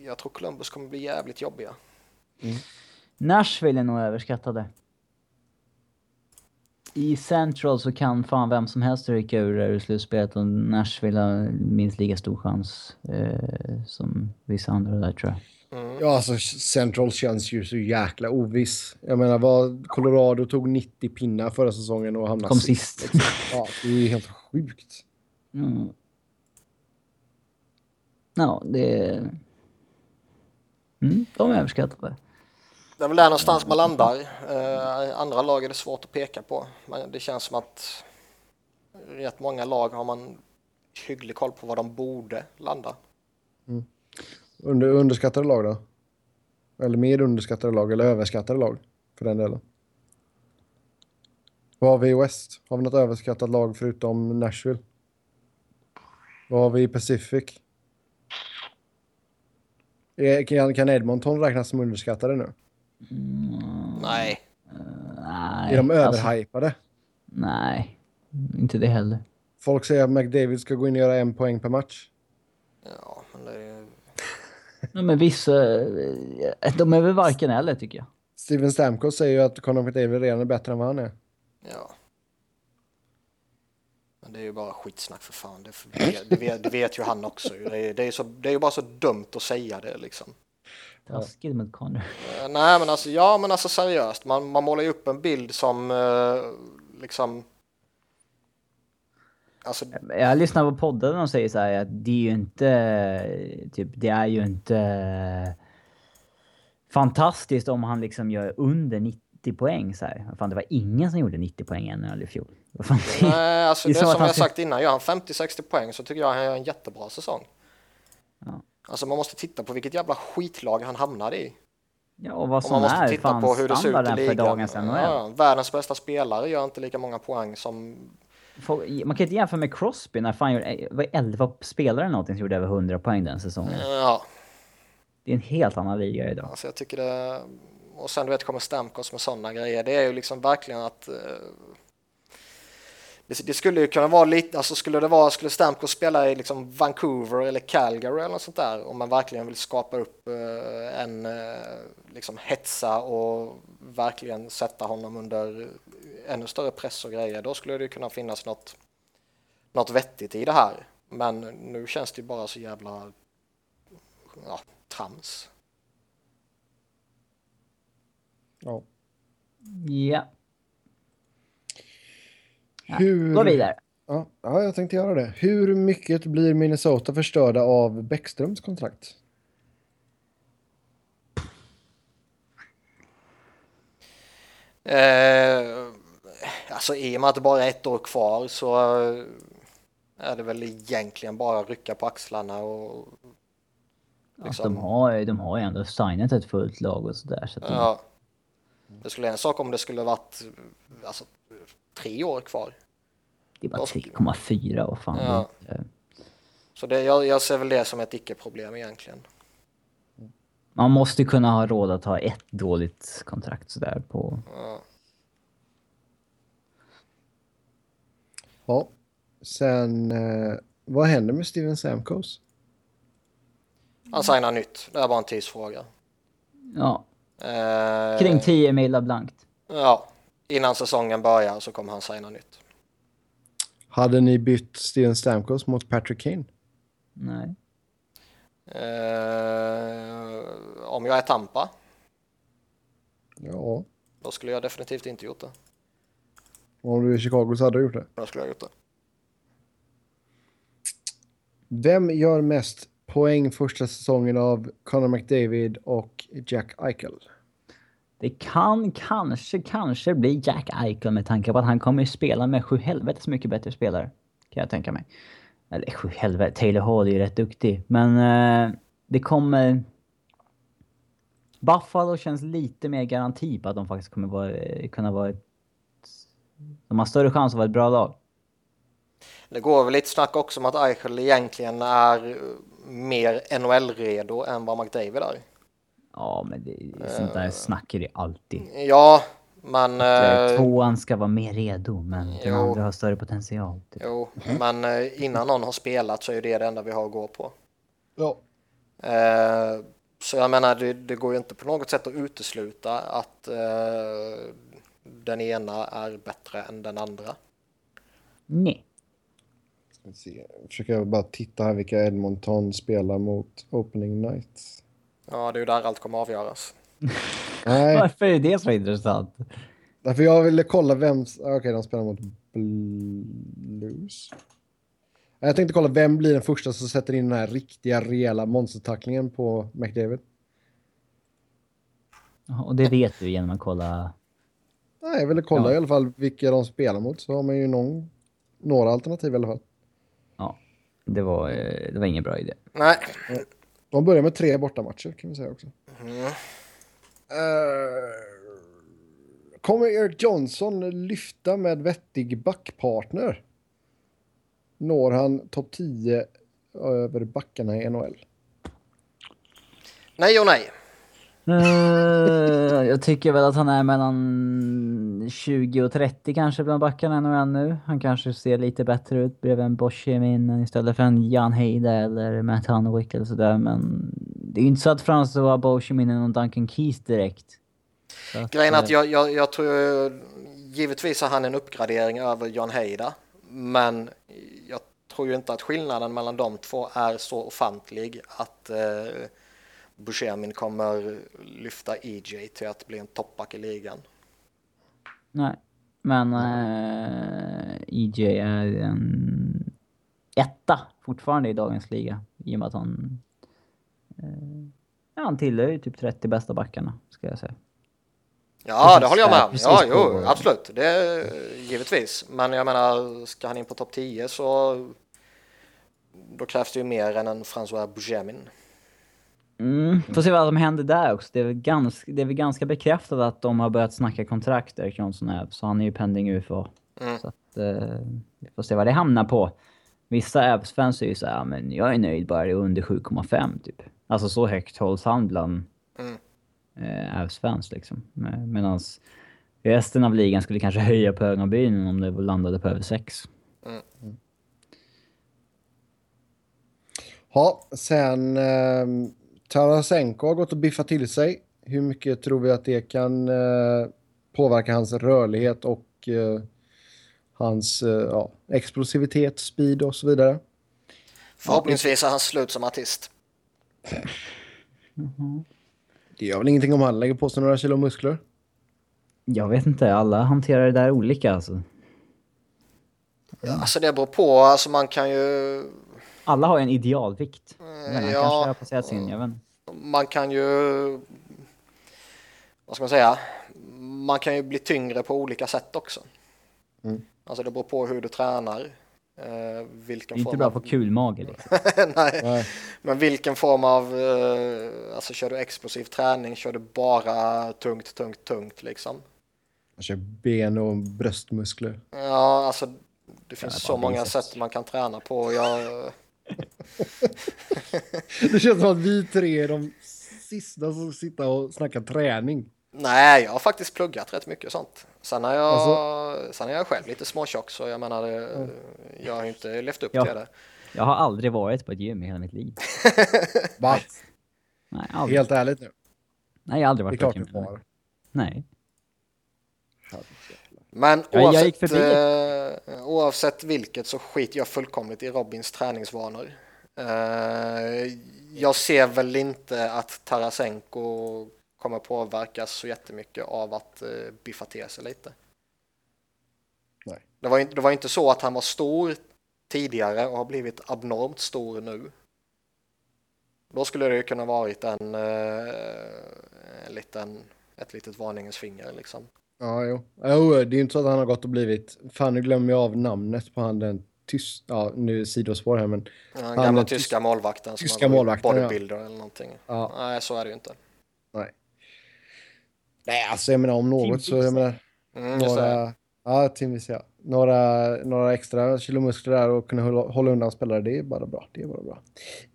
jag tror Columbus kommer bli jävligt jobbiga. Mm. Nashville är nog överskattade. I Central så kan fan vem som helst rycka ur ur slutspelet och Nashville har minst lika stor chans eh, som vissa andra där tror jag. Ja, alltså Central känns ju så jäkla oviss. Jag menar, vad Colorado tog 90 pinnar förra säsongen och hamnade Kom sist. Ja, det är ju helt sjukt. Mm. Ja, det... Mm, de är överskattade. Det är väl där någonstans man landar. Eh, andra lag är det svårt att peka på. Men det känns som att rätt många lag har man hygglig koll på var de borde landa. Under, underskattade lag då? Eller mer underskattade lag, eller överskattade lag för den delen. Vad har vi i West? Har vi något överskattat lag förutom Nashville? Vad har vi i Pacific? Är- Kan, kan Edmonton räknas som underskattade nu? Nej, Nej, Är de alltså, överhypade? nej, inte det heller. Folk säger att McDavid ska gå in och göra en poäng per match. ja, men det är... Ja, men vissa... eh, De är väl varken eller tycker jag. Steven Stamkos säger ju att Conor McDavid redan är bättre än vad han är. Ja. Men det är ju bara skitsnack för fan. Det, det, vet, det vet ju han också. Det är, det, är så, det är ju bara så dumt att säga det liksom. Taskigt mot Connor. Eh, Nej men alltså, ja men alltså seriöst. Man, man målar ju upp en bild som eh, liksom... Alltså, Jag lyssnar på poddar och de säger så här att det är ju inte... Typ, det är ju inte... Fantastiskt om han liksom gör under 90 poäng så här. Fan, det var ingen som gjorde 90 poäng NHL i fjol. Fan, det- nej, alltså det det, är som som han jag ska- sagt innan, gör han 50-60 poäng så tycker jag han gör en jättebra säsong. Ja. Alltså man måste titta på vilket jävla skitlag han hamnade i. Ja, och vad Och som man måste är titta på hur det ser ut i standarden för ligan. dagens NHL. Ja, världens bästa spelare gör inte lika många poäng som... Man kan inte jämföra med Crosby när fan gjorde, det var 11 spelare någonting som gjorde över 100 poäng den säsongen. Ja, Det är en helt annan liga idag. alltså jag tycker det... Och sen du vet kommer Stamkos med sådana grejer. Det är ju liksom verkligen att... Det, det skulle ju kunna vara lite, alltså skulle det vara, skulle Stamkos spela i liksom Vancouver eller Calgary eller något sånt där, om man verkligen vill skapa upp eh, en, eh, liksom hetsa och verkligen sätta honom under ännu större press och grejer, då skulle det ju kunna finnas något, något vettigt i det här. Men nu känns det ju bara så jävla, ja, trams. Ja. Ja, Hur... gå vidare. Ja, ja, jag tänkte göra det. Hur mycket blir Minnesota förstörda av Bäckströms kontrakt? Eh, alltså i och med att det bara är ett år kvar så eh, är det väl egentligen bara att rycka på axlarna och Alltså, liksom, de, har, ju- de har ju ändå signat ett fullt lag och sådär. Så ja. Det skulle en sak om det skulle varit alltså, tre år kvar. Det är bara de- 3,4 och fan. Ja. inte- Så det, jag, jag ser väl det som ett icke-problem egentligen. Man måste kunna ha råd att ha ett dåligt kontrakt sådär på... Ja. Ja. Sen, eh, vad händer med Steven Stamkos? Han signar nytt, det är bara en tidsfråga. Ja, Eh, kring 10 mil blankt. Ja, innan säsongen börjar så kommer han signa nytt. Hade ni bytt Steven Stamkos mot Patrick Kane? Nej. Eh, om jag är Tampa, Ja. då skulle jag definitivt inte gjort det. Om du är i Chicago så hade du gjort det. Då skulle jag gjort det. Vem gör mest poäng första säsongen av Connor McDavid och Jack Eichel? Det kan kanske, kanske bli Jack Eichel med tanke på att han kommer spela med sju helvetes mycket bättre spelare. Kan jag tänka mig. Eller sju helvete, Taylor Hall är ju rätt duktig. Men eh, det kommer... Buffalo känns lite mer garanti på att de faktiskt kommer vara, eh, kunna vara ett... De har större chans att vara ett bra lag. Det går väl lite snack också om att Eichel egentligen är eh, mer NHL-redo än vad McDavid är. Ja, men det, sånt där snackar det alltid. Ja, men... Eh, Eh, Tvåan ska vara mer redo, men den jo. andra har större potential. Typ. jo, men eh, innan någon har spelat så är det det enda vi har att gå på. Ja. Eh, så jag menar, det, det går ju inte på något sätt att utesluta att eh, den ena är bättre än den andra. Nej. Jag försöker bara titta här vilka Edmonton spelar mot Opening Night. Ja, det är ju där allt kommer avgöras. [laughs] Nej, Varför är det så intressant? därför jag ville kolla vem... Okej, de spelar mot Blues. Jag tänkte kolla vem blir den första som sätter in den här riktiga, rejäla monstertacklingen på McDavid. Ja, Och det vet du genom att kolla... Nej, jag ville kolla Ja. i alla fall vilka de spelar mot så har man ju någon, några alternativ i alla fall. Ja, det var, eh, det var ingen bra idé. Nej, De börjar med tre bortamatcher kan vi säga också. mm. Eh, kommer Eric Johnson lyfta med vettig backpartner? Når han topp 10 över backarna i NHL? nej och nej. Eh, jag tycker väl att han är mellan 20 och 30 kanske bland backarna än han nu. Han kanske ser lite bättre ut bredvid en Boscheminen istället för en Jan Heide eller Matt Hunwick eller sådär. Men det är ju inte så att François Boscheminen och Duncan Keys direkt. Så Grejen är eh, att jag, jag, jag tror givetvis är han en uppgradering över John Heida. men jag tror ju inte att skillnaden mellan de två är så ofantlig att eh, Buscemin kommer lyfta EJ till att bli en toppback i ligan. Nej, men eh, EJ är en etta fortfarande i dagens liga. I och med att han... Eh, ja, han tillhör ju typ 30 bästa backarna, ska jag säga. Ja, det håller jag med om. Precis Ja, jo, på- absolut. Det är givetvis. Men jag menar, ska han in på topp 10 så då krävs det ju mer än en François Buscemin. Mm, får se vad som händer där också. Det är väl ganska, det är väl ganska bekräftat att de har börjat snacka kontrakt, Erik Johnson är, så han är ju pending UFA. Mm. Så att, eh, vi får se vad det hamnar på. Vissa Abs-fans är ju såhär, men jag är nöjd bara det är under 7,5 typ. Alltså så högt hålls han bland Mm. eh, Abs-fans liksom. Medan resten av ligan skulle kanske höja på ögonbrynen om det landade på över 6. Ja, sen eh, Tarasenko har gått och biffat till sig. Hur mycket tror vi att det kan eh, påverka hans rörlighet och eh, hans eh, ja, explosivitet, speed och så vidare? Förhoppningsvis är han slut som artist. Det gör väl ingenting om han lägger på sig några kilo muskler? Jag vet inte, alla hanterar det där olika alltså. Alltså det beror på, alltså man kan ju Alla har ju en idealvikt. Inte, han ja. kanske har passerat sin, jag vet inte. man kan ju vad ska man säga man kan ju bli tyngre på olika sätt också. Mm. Alltså det beror på hur du tränar. Eh, Det vilken är inte form bra av, på kulmage liksom. [laughs] Nej, Nej. men vilken form av, eh, alltså kör du explosiv träning, kör du bara tungt, tungt, tungt liksom. Han kör ben och bröstmuskler. Ja, alltså det finns är så många sätt man kan träna på. Jag, [laughs] Det känns som att vi tre är de sista som sitter och snackar träning. nej, jag har faktiskt pluggat rätt mycket sånt. Sen är jag, Alltså- sen är jag själv lite småtjock så jag menar, det, jag har inte levt upp Ja. till det. Jag har aldrig varit på ett gym i hela mitt liv. [laughs] Va? Nej, aldrig. Helt ärligt nu. Nej, jag har aldrig Det är varit på ett klart gym. du har. Nej. Men jag oavsett, gick förbi eh, oavsett vilket så skiter jag fullkomligt i Robins träningsvanor. Eh, jag ser väl inte att Tarasenko kommer påverkas så jättemycket av att eh, biffa till sig lite. Nej. Det var, inte, det var inte så att han var stor tidigare och har blivit abnormt stor nu. Då skulle det ju kunna varit en, eh, en liten, ett litet varningens finger liksom. Ja, jo. jo. Det är ju inte så att han har gått och blivit... Fan, nu glömmer jag av namnet på han den tyst... Ja, nu är sidospår här, men... Ja, Den Han gamla tyska tysk- målvakten som tyska målvakten, ja. bodybuilder eller någonting. Ja, Nej, så är det ju inte. nej. Nej, alltså jag menar om något så... Jag menar, Mm, några... Ja, Tim Wiese, ja. Några, några extra kilo muskler där och kunna hålla, hålla undan spelare, det är bara bra. Det är bara bra.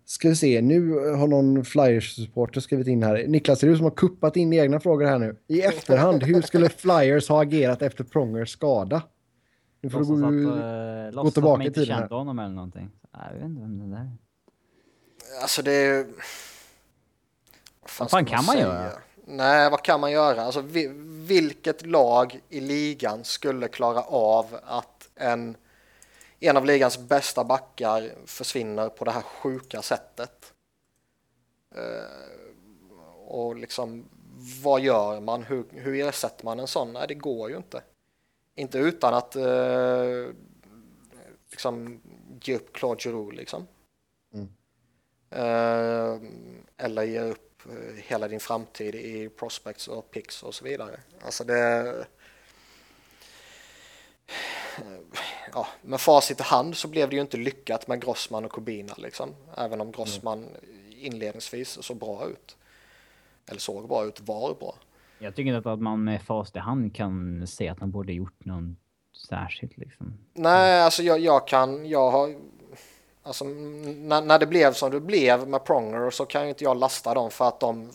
Ska vi se, nu har någon Flyers-supporter skrivit in här. Niklas, är det du som har kuppat in egna frågor här nu? I [laughs] efterhand, hur skulle Flyers ha agerat efter Prongers skada? Nu får du Låtsas gå... att, uh, låtsas tillbaka att man i inte tiden här. kände honom eller någonting. Jag vet inte vem det där är. Alltså det är. Vad Vad fan ska kan man säga? göra? Nej, vad kan man göra? Alltså vi, vilket lag i ligan skulle klara av att en, en av ligans bästa backar försvinner på det här sjuka sättet? Eh, och liksom, vad gör man? Hur, hur ersätter man en sån? Nej, det går ju inte. Inte utan att eh, liksom ge upp Claude Giroux liksom. Mm. Eh, eller ge upp eh, hela din framtid i prospects och picks och så vidare. Alltså det... Ja, med facit i hand så blev det ju inte lyckat med Grossman och Kubina liksom. Även om Grossman inledningsvis såg bra ut. Eller såg bra ut, var bra. Jag tycker inte att man med fast i hand kan se att de borde gjort något särskilt liksom. Nej, alltså jag, jag kan, jag har, alltså när, när det blev som det blev med Pronger så kan ju inte jag lasta dem för att de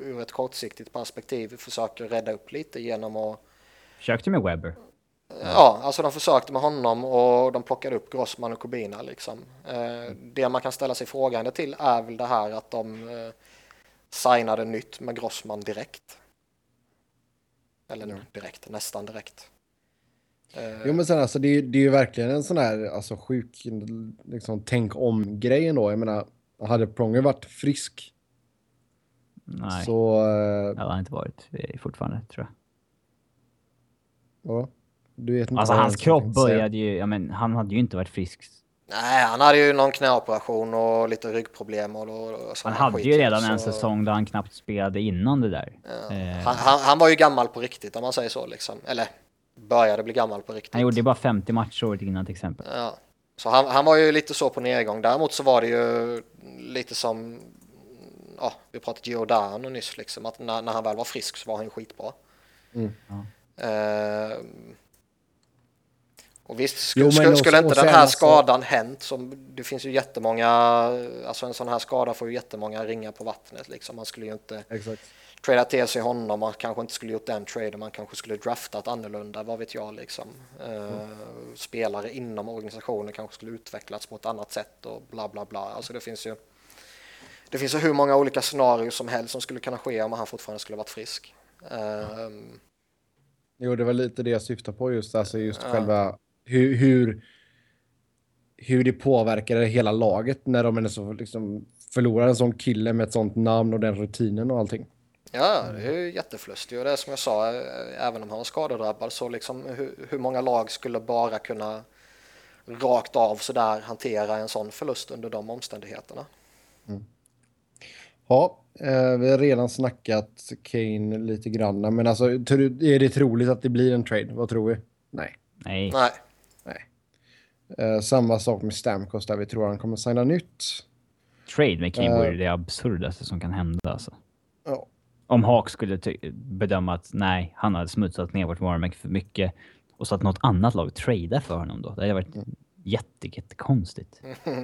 ur ett kortsiktigt perspektiv försöker rädda upp lite genom att, Försökte med Webber. Ja, alltså de försökte med honom och de plockade upp Grossman och Kubina liksom. Eh, det man kan ställa sig frågande till är väl det här att de eh, signade nytt med Grossman direkt. Eller Ja. direkt, nästan direkt. Jo men sen alltså det, är- det är ju verkligen en sån här alltså sjuk liksom tänk om grejen då. Jag menar, hade Pronger varit frisk Nej, så... eh, det hade han inte varit eh, fortfarande tror jag. Ja, du vet inte Alltså hans kropp började ju, ja men han hade ju inte varit frisk. Nej, han hade ju någon knäoperation och lite ryggproblem och, och, och Han hade skit, ju redan en så- säsong där han knappt spelade innan det där. Ja. Eh, Han, han, han var ju gammal på riktigt om man säger så liksom. Eller började bli gammal på riktigt. Han gjorde bara 50 matcher året innan till exempel. Ja. Så han, han var ju lite så på nedgång. Däremot så var det ju lite som, ja, vi pratade Giordano nyss liksom, att när, när han väl var frisk så var han ju skitbra. Mm. Ja. Eh, och visst, sk- Jo, skulle, skulle inte den här alltså- skadan hänt, som, det finns ju jättemånga, alltså en sån här skada får ju jättemånga ringar på vattnet liksom. Man skulle ju inte Exakt. trada till sig honom, man kanske inte skulle gjort den traden, man kanske skulle draftat annorlunda, vad vet jag liksom. Eh, Spelare inom organisationen kanske skulle utvecklats på ett annat sätt och bla bla bla. Alltså det finns ju det finns ju hur många olika scenarier som helst som skulle kunna ske om han fortfarande skulle varit frisk. Ehm, Jo, det var lite det jag syftade på just, alltså just Ja. själva hur, hur, hur det påverkade hela laget när de är så liksom förlorar en sån kille med ett sånt namn och den rutinen och allting. Ja, det är ju jätteförlust. Det är det som jag sa, eh, även om han var skadedrabbad så liksom hur, hur många lag skulle bara kunna rakt av sådär hantera en sån förlust under de omständigheterna? Ja, eh, vi har redan snackat Kane lite grann, men alltså är det troligt att det blir en trade? Vad tror vi? Nej. Nej. Nej, Eh, samma sak med Stamkos där vi tror han kommer signa nytt. Trade med Kane vore det absurdaste som kan hända alltså. Ja. Om Hawk skulle bedöma att nej, han hade smutsat ner vårt varumärke för mycket och så att något annat lag tradar för honom då. Det hade varit Mm. jätte, jättekonstigt. [laughs]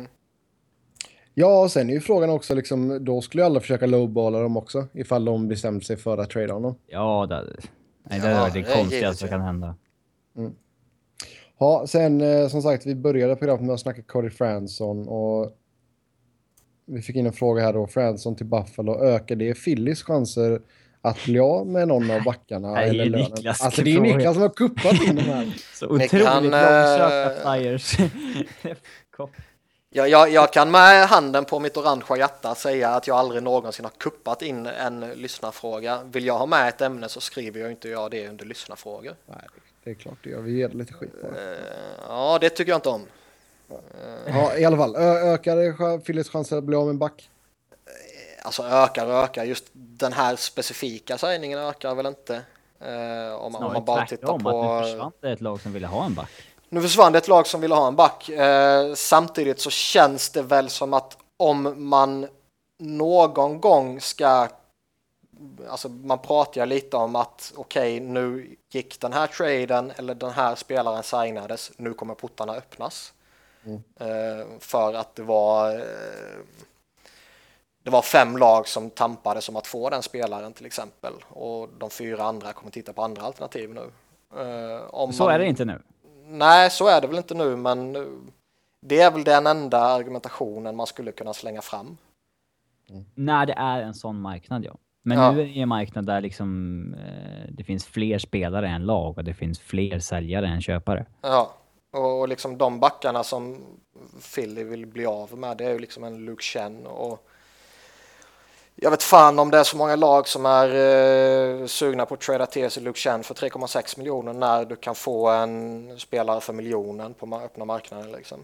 Ja, och sen är ju frågan också liksom, då skulle ju alla försöka lowballa dem också ifall de bestämde sig för att trada honom. Ja, det, nej, det Ja, hade varit det konstigaste som kan hända. Ja, sen eh, som sagt, vi började programmet med att snacka Cody Franson och vi fick in en fråga här då, Franson till Buffalo, ökar det Phillies chanser att bli av med någon av backarna? Nej, eller lönen? Niklas Alltså det är fråga. Niklas som har kuppat in de här. [laughs] Så otroligt han, långsökta eh, flyers. [laughs] Jag, jag kan med handen på mitt orangea hjärta säga att jag aldrig någonsin har kuppat in en lyssnarfråga. Vill jag ha med ett ämne så skriver jag inte jag det under lyssnarfrågor. Nej, det är klart det gör. Vi ger lite skit på det. Eh, Ja, det tycker jag inte om. Ja, i alla fall. Ö- ökar Phillies chanser att bli av med en back? Alltså ökar och ökar, just den här specifika sägningen ökar väl inte. Eh, om, man- om man bara tittar tvärtom, på... att nu försvann det ett lag som ville ha en back. Nu försvann det ett lag som ville ha en back. Eh, samtidigt så känns det väl som att om man någon gång ska... Alltså man pratar ju lite om att okej, nu gick den här traden eller den här spelaren signades, nu kommer portarna öppnas. Eh, för att det var... Eh, det var fem lag som tampade som att få den spelaren till exempel. Och de fyra andra kommer titta på andra alternativ nu. Eh, om Så man- är det inte nu. Nej, så är det väl inte nu, men eh, det är väl den enda argumentationen man skulle kunna slänga fram. När det är en sån marknad, ja. Men Ja. nu är det en marknad där liksom eh, det finns fler spelare än lag och det finns fler säljare än köpare. Ja, och, och liksom de backarna som Philly vill bli av med, det är ju liksom en Luke Chen och jag vet fan om det är så många lag som är eh, sugna på att trada till sig Luke Chen för 3,6 miljoner när du kan få en spelare för miljonen på öppna marknaden liksom.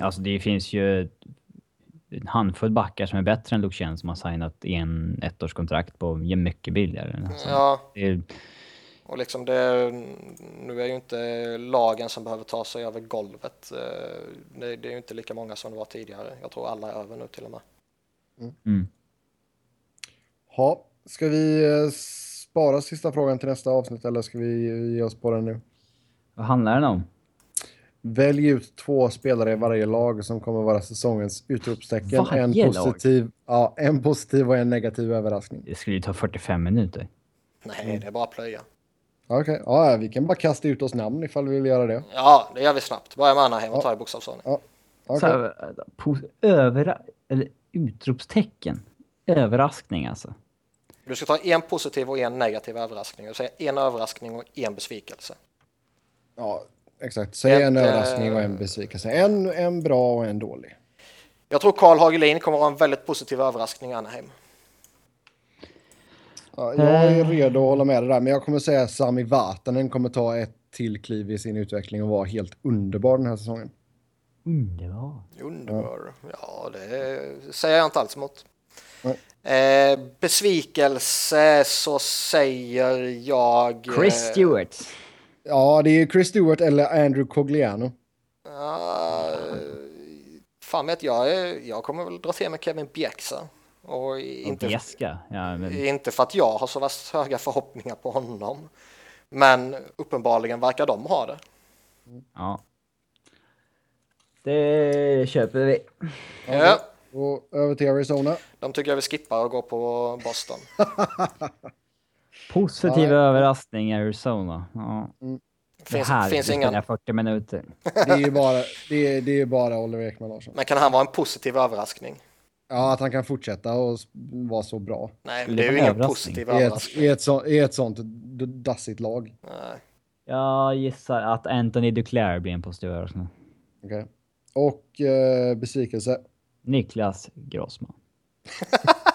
Alltså det finns ju en handfull backar som är bättre än Luke Chen som har signat i en ettårskontrakt på mycket billigare. Alltså, Ja, det är, Och liksom det, nu är ju inte lagen som behöver ta sig över golvet. eh, Det, det är ju inte lika många som det var tidigare. Jag tror alla är över nu till och med. mm. Ja, ska vi eh, spara sista frågan till nästa avsnitt eller ska vi ge oss på den nu? Vad handlar den om? Välj ut två spelare i varje lag som kommer vara säsongens utropstecken. En Varje lag? positiv, ja, en positiv och en negativ överraskning. Det skulle ju ta 45 minuter. Nej, det är bara att plöja. Okej, ja, vi kan bara kasta ut oss namn ifall vi vill göra det. Ja, det gör vi snabbt. Börja med Anaheim och ta i bokstavsordning. Här, po- övera, eller utropstecken. Överraskning alltså. Du ska ta en positiv och en negativ överraskning. Du säger en överraskning och en besvikelse. Ja, exakt. Säg en överraskning och eh, en besvikelse. En, en bra och en dålig. Jag tror Karl Hagelin kommer att ha en väldigt positiv överraskning i Anaheim. Ja, jag är redo att hålla med dig där, men jag kommer säga Sami Vatanen kommer ta ett till kliv i sin utveckling och vara helt underbar den här säsongen. Underbar. Underbar. Ja, det säger jag inte alls emot. Eh, besvikelse så säger jag... Chris eh, Stewart. Ja, det är Chris Stewart eller Andrew Cogliano. Ja, fan vet jag, jag kommer väl dra till med Kevin Bjäxa. Och inte, Bjäska. Ja, men, inte för att jag har så värst höga förhoppningar på honom. Men uppenbarligen verkar de ha det. ja. Det köper vi. Ja, Och över till Arizona. de tycker jag vi skippar och går på Boston. [laughs] Positiv Ja. överraskning i Arizona. Ja. Finns, det här finns ingen. spelar 40 minuter. [laughs] Det är ju bara, det är, det är bara Oliver Ekman Larsson. Men kan han vara en positiv överraskning? Ja, att han kan fortsätta och vara så bra. Nej, Det det är ju en ingen överraskning. positiv I ett, överraskning. i ett, så, i ett sånt dassigt lag. Nej. Jag gissar att Anthony Duclair blir en positiv överraskning. Okej. Och eh, besvikelse. Niklas Grossman. [laughs]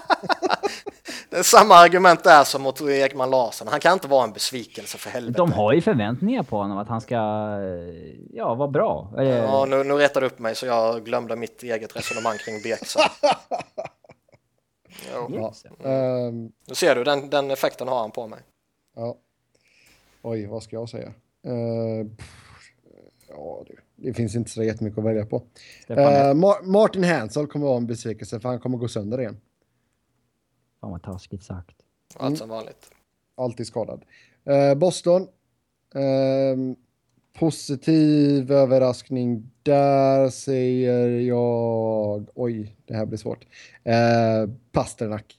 Det är samma argument där som mot Ekman Larsson. Han kan inte vara en besvikelse för helvete. De har ju förväntningar på honom att han ska, eh, ja, vara bra. Eh, Ja, nu, nu rättade upp mig så jag glömde mitt eget resonemang kring Bjäxa. Jo. [laughs] Ja. Ehm, Nu ser du, den, den effekten har han på mig. ja. Oj, vad ska jag säga? Pff, ja, det, det finns inte så jättemycket att välja på. Ma- Martin Hansel kommer vara en besvikelse för han kommer gå sönder igen. Fan vad taskigt sagt. Allt som vanligt. Alltid skadad. Eh, Boston. Ehm, positiv överraskning. Där säger jag... Oj, det här blir svårt. Eh, Pasternak.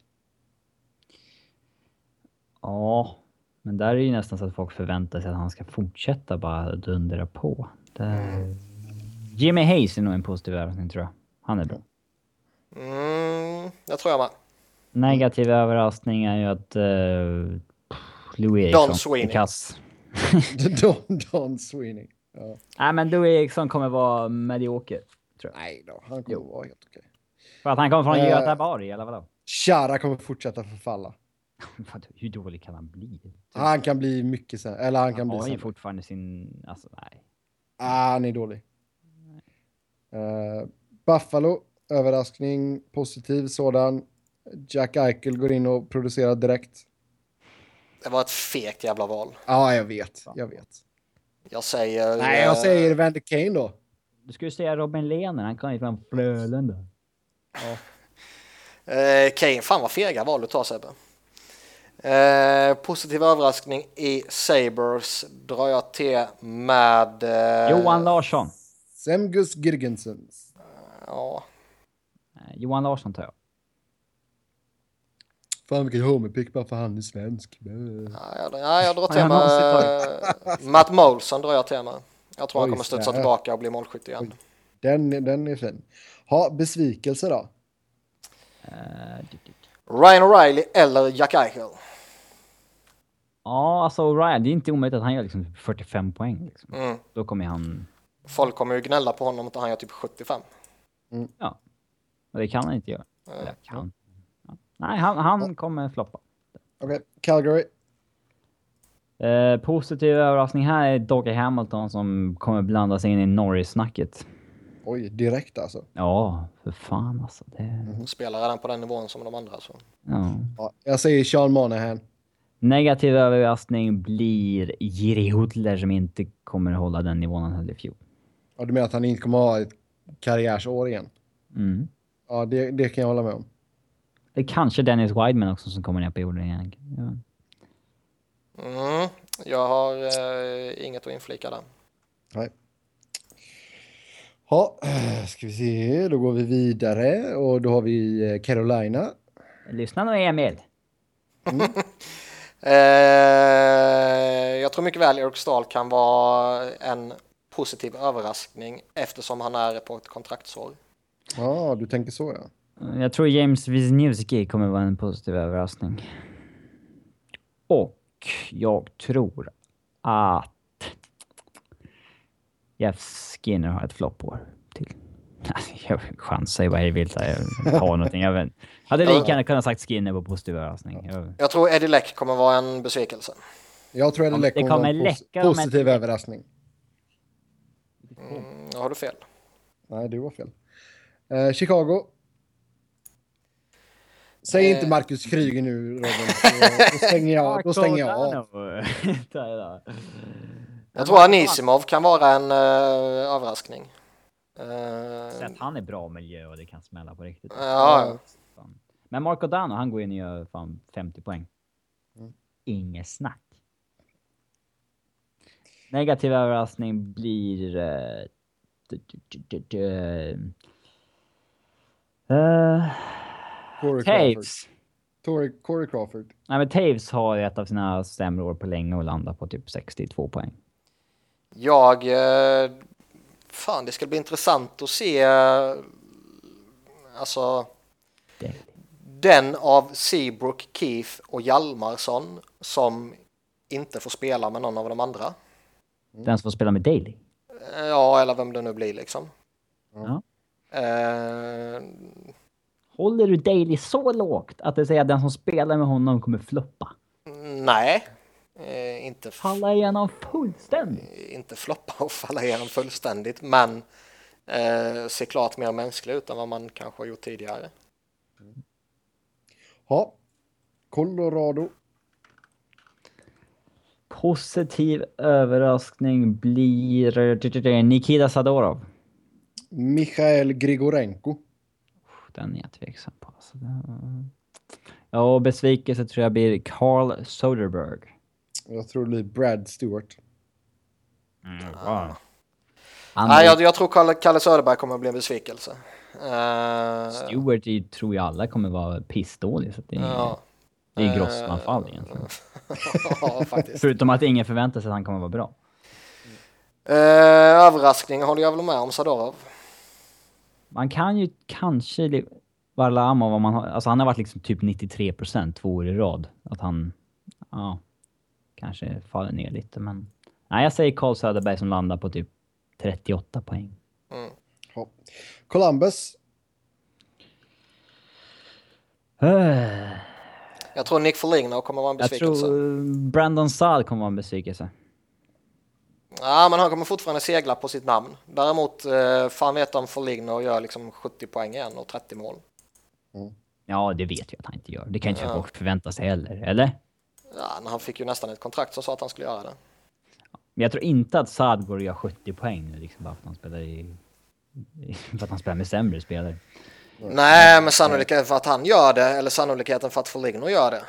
Ja, men där är det ju nästan så att folk förväntar sig att han ska fortsätta bara dundra på. Det... Jimmy Hayes är nog en positiv överraskning tror jag. Han är bra. Mm, jag tror jag med. Negativ överraskning är ju att uh, Louis Don Eriksson Sweeney. är kass. [laughs] Don, Don Sweeney. Ja. Nej men Louis Eriksson kommer vara medioker. Tror jag. Nej då, han kommer vara helt okej. För att han kommer från Eh. Göteborg eller vadå? Chara kommer fortsätta förfalla. [laughs] Hur dålig kan han bli? Han kan bli mycket sämre. Eller han kan Han bli har ju sämre. fortfarande sin... Alltså nej. Ah, han är dålig. Eh, Buffalo, överraskning, positiv sådan. Jack Eichel går in och producerar direkt. Det var ett fegt jävla val. Ja, jag vet. Jag vet. Jag säger... Nej, jag eh, säger Vander Kane då. Du skulle säga Robin Lehner, han kan ju från Frölunda. Eh, Kane, fan vad fega val du tar Sebbe. Eh, positiv överraskning i Sabres drar jag till med... Eh, Johan Larsson. Semgus Girgensson. Ja, Eh, Johan Larsson tar jag. Fan vilket homerpick bara för han är svensk. ja, jag, ja, jag drar till jag med... Matt Molson drar jag till med. Jag tror han Oj, kommer studsa tillbaka och bli målskytt igen. Den, den är fin. Ha, besvikelse då? Eh, Ryan O'Reilly eller Jack Eichel? Ja, alltså Ryan, det är inte omöjligt att han gör liksom 45 poäng. Liksom. Mm. Då kommer han... Folk kommer ju gnälla på honom att han gör typ 75. Ja. Och det kan han inte göra. Eller kan. Nej, han, han kommer floppa. Okej, Calgary. Eh, positiv överraskning här är Doggy Hamilton som kommer blanda sig in i Norris-snacket. Oj, direkt alltså. Ja, för fan alltså. Det... De spelar redan på den nivån som de andra. Så. Ja. Ja, jag säger Sean Monahan. Negativ överraskning blir Jiri Hudler som inte kommer hålla den nivån han höll i fjol. Ja, du menar att han inte kommer ha ett karriärsår igen? Mm. Ja, det, det kan jag hålla med om. Det är kanske Dennis Wideman också som kommer ner på jorden igen. Ja. Mm. Jag har eh, inget att inflika där. Nej. Ja, eh, ska vi se. Då går vi vidare och då har vi eh, Carolina. Lyssna nu Emil. [laughs] Eh, jag tror mycket väl Eric Stahl kan vara en positiv överraskning eftersom han är på ett kontraktsår. Ja, du tänker så ja. Jag tror James Wisniewski kommer vara en positiv överraskning. Och jag tror att Jeff Skinner har ett floppår till. [laughs] Jag chansar ju vad jag vill. så Jag tar någonting. Jag vet. Hade lika gärna kunnat sagt Skinner på positiv överraskning. Jag- Jag tror Eddie Leck kommer vara en besvikelse. Jag tror läcker det kommer kommer en pos positiv ett- överraskning. Mm, har du fel. Nej, du var fel. Eh, Chicago. Säg Eh. inte Marcus Kryger nu, Robin. Då, då [laughs] stänger jag, då stänger jag av. [laughs] Jag tror Anisimov kan vara en uh, överraskning. Eh, Sett han är bra miljö och det kan smälla på riktigt. ja. Men Marco Dano, han går in och gör fan 50 poäng. Mm. Inget snack. Negativ överraskning blir... Uh, eh, Corey Crawford. Taves. Corey, Corey Crawford. Nej men Taves har ett av sina sämre år på länge och landar på typ 62 poäng. jag... eh, fan, det ska bli intressant att se... eh, alltså, Det. den av Seabrook, Keith och Hjalmarsson som inte får spela med någon av de andra. Den som får spela med Daily. Eh, Ja, eller vem det nu blir liksom. Ja. Eh, Håller du Daily så lågt att det säger att den som spelar med honom kommer floppa? nej, eh, inte, Falla igenom fullständigt? inte floppa och falla igenom fullständigt, men eh, ser klart mer mänsklig ut än vad man kanske har gjort tidigare. Ja. Colorado. Positiv överraskning blir Nikita Sadorov. Michael Grigorenko. Den är jag tveksam på. Alltså, det- Ja, och besvikelse tror jag blir Carl Soderberg. Jag tror det blir Brad Stewart. Han, Nej, jag, jag tror Kalle, Kalle Söderberg kommer att bli en besvikelse. Eh, Stewart är, tror jag alla kommer vara pissdålig. Så att det är, ja. det är grossanfall egentligen. [laughs] ja, faktiskt. Förutom att ingen förväntar sig att han kommer vara bra. Eh, överraskning håller jag väl med om Sadorov. Man kan ju kanske... Varlamov, om man har, alltså han har varit liksom typ 93 procent två år i rad. Att han... Ja. Kanske faller ner lite, men... Nej, jag säger Carl Söderberg som landar på typ 38 poäng. Ja. Columbus. Uh, Jag tror Nick Foligno kommer att vara en jag besvikelse. tror Brandon Saad kommer vara en besvikelse. Ja, men han kommer fortfarande segla på sitt namn. Däremot, eh, fan vet om Foligno gör liksom 70 poäng igen och 30 mål. Ja, det vet jag att han inte gör. Det kan inte Ja. folk förvänta sig heller, eller? Ja, men han fick ju nästan ett kontrakt som sa att han skulle göra det. Men jag tror inte att Saad går och gör 70 poäng nu, liksom bara för att han spelar i... i- För att han spelar med sämre spelare. Nej, men sannolikheten för att han gör det, eller sannolikheten för att Foligno gör det.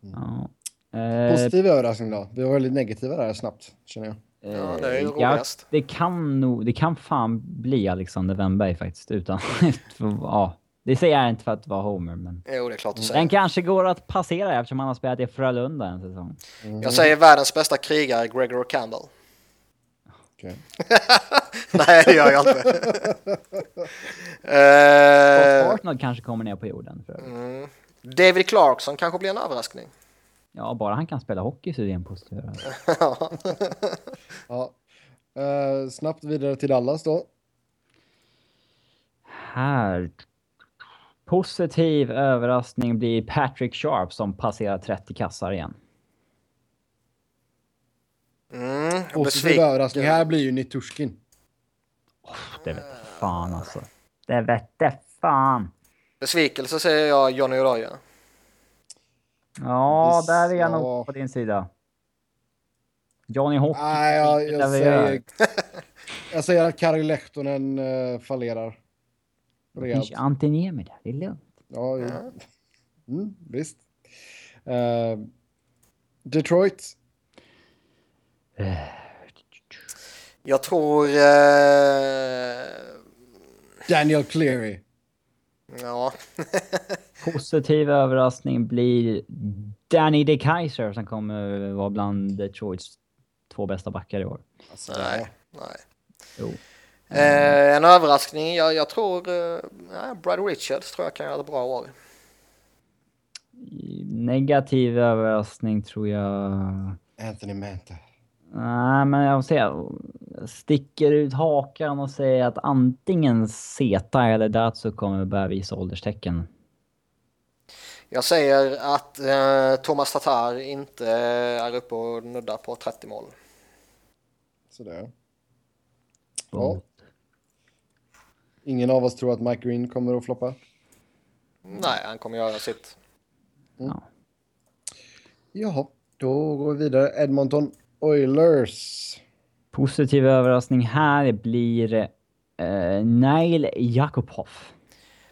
Ja. Eh, Positiv överraskning då. Vi var väldigt negativa där snabbt, känner jag. Ja, det är ju Eh, ja, det kan nog, det kan fan bli Alexander Wennberg faktiskt utan, [laughs] ja. Det säger jag inte för att vara Homer, men Jo, det är klart du den säger. kanske går att passera eftersom han har spelat i Frölunda en säsong. Jag säger världens bästa krigare, Gregor Campbell. Okej. [laughs] Nej, det gör jag inte. Scott eh, Hartnell kanske kommer ner på jorden. För. mm. David Clarkson kanske blir en överraskning. Ja, bara han kan spela hockey så är det en positiv. [laughs] [laughs] Ja. Eh, snabbt vidare till Dallas då. Här. Positiv överraskning blir Patrick Sharp som passerar 30 kassar igen. Mm. Positiv överraskning här blir ju Nitushkin. Det vet fan alltså. Det vette fan. Besvikelse säger jag Johnny Oroya. Ja, Visst, där är jag ja. nog på din sida. Johnny Hockey. Nej, jag, det jag, gör. säger, [laughs] jag säger att Kari Lehtonen uh, fallerar. Det finns ju Antiniemi där, det är lugnt. Ja, ja. Mm, visst. Eh, Detroit. Jag tror... Eh, Daniel Cleary. ja. [laughs] Positiv överraskning blir Danny De Kaiser som kommer vara bland Detroits två bästa backar i år. Alltså, Nej, nej. Jo. Eh, en överraskning, jag, jag tror... Eh, ja, Brad Richards tror jag kan göra ett bra år. Negativ överraskning tror jag... Anthony Manta. Nej, men jag säger, jag sticker ut hakan och säger att antingen Zeta eller Datsu kommer börja visa ålderstecken. Jag säger att eh, Thomas Tatar inte är uppe och nuddar på 30 mål. Sådär. Ja. Ingen av oss tror att Mike Green kommer att floppa. Nej, han kommer göra sitt. Ja. Jaha, då går vi vidare. Edmonton Oilers. Positiv överraskning här blir eh, Nail Jakubov.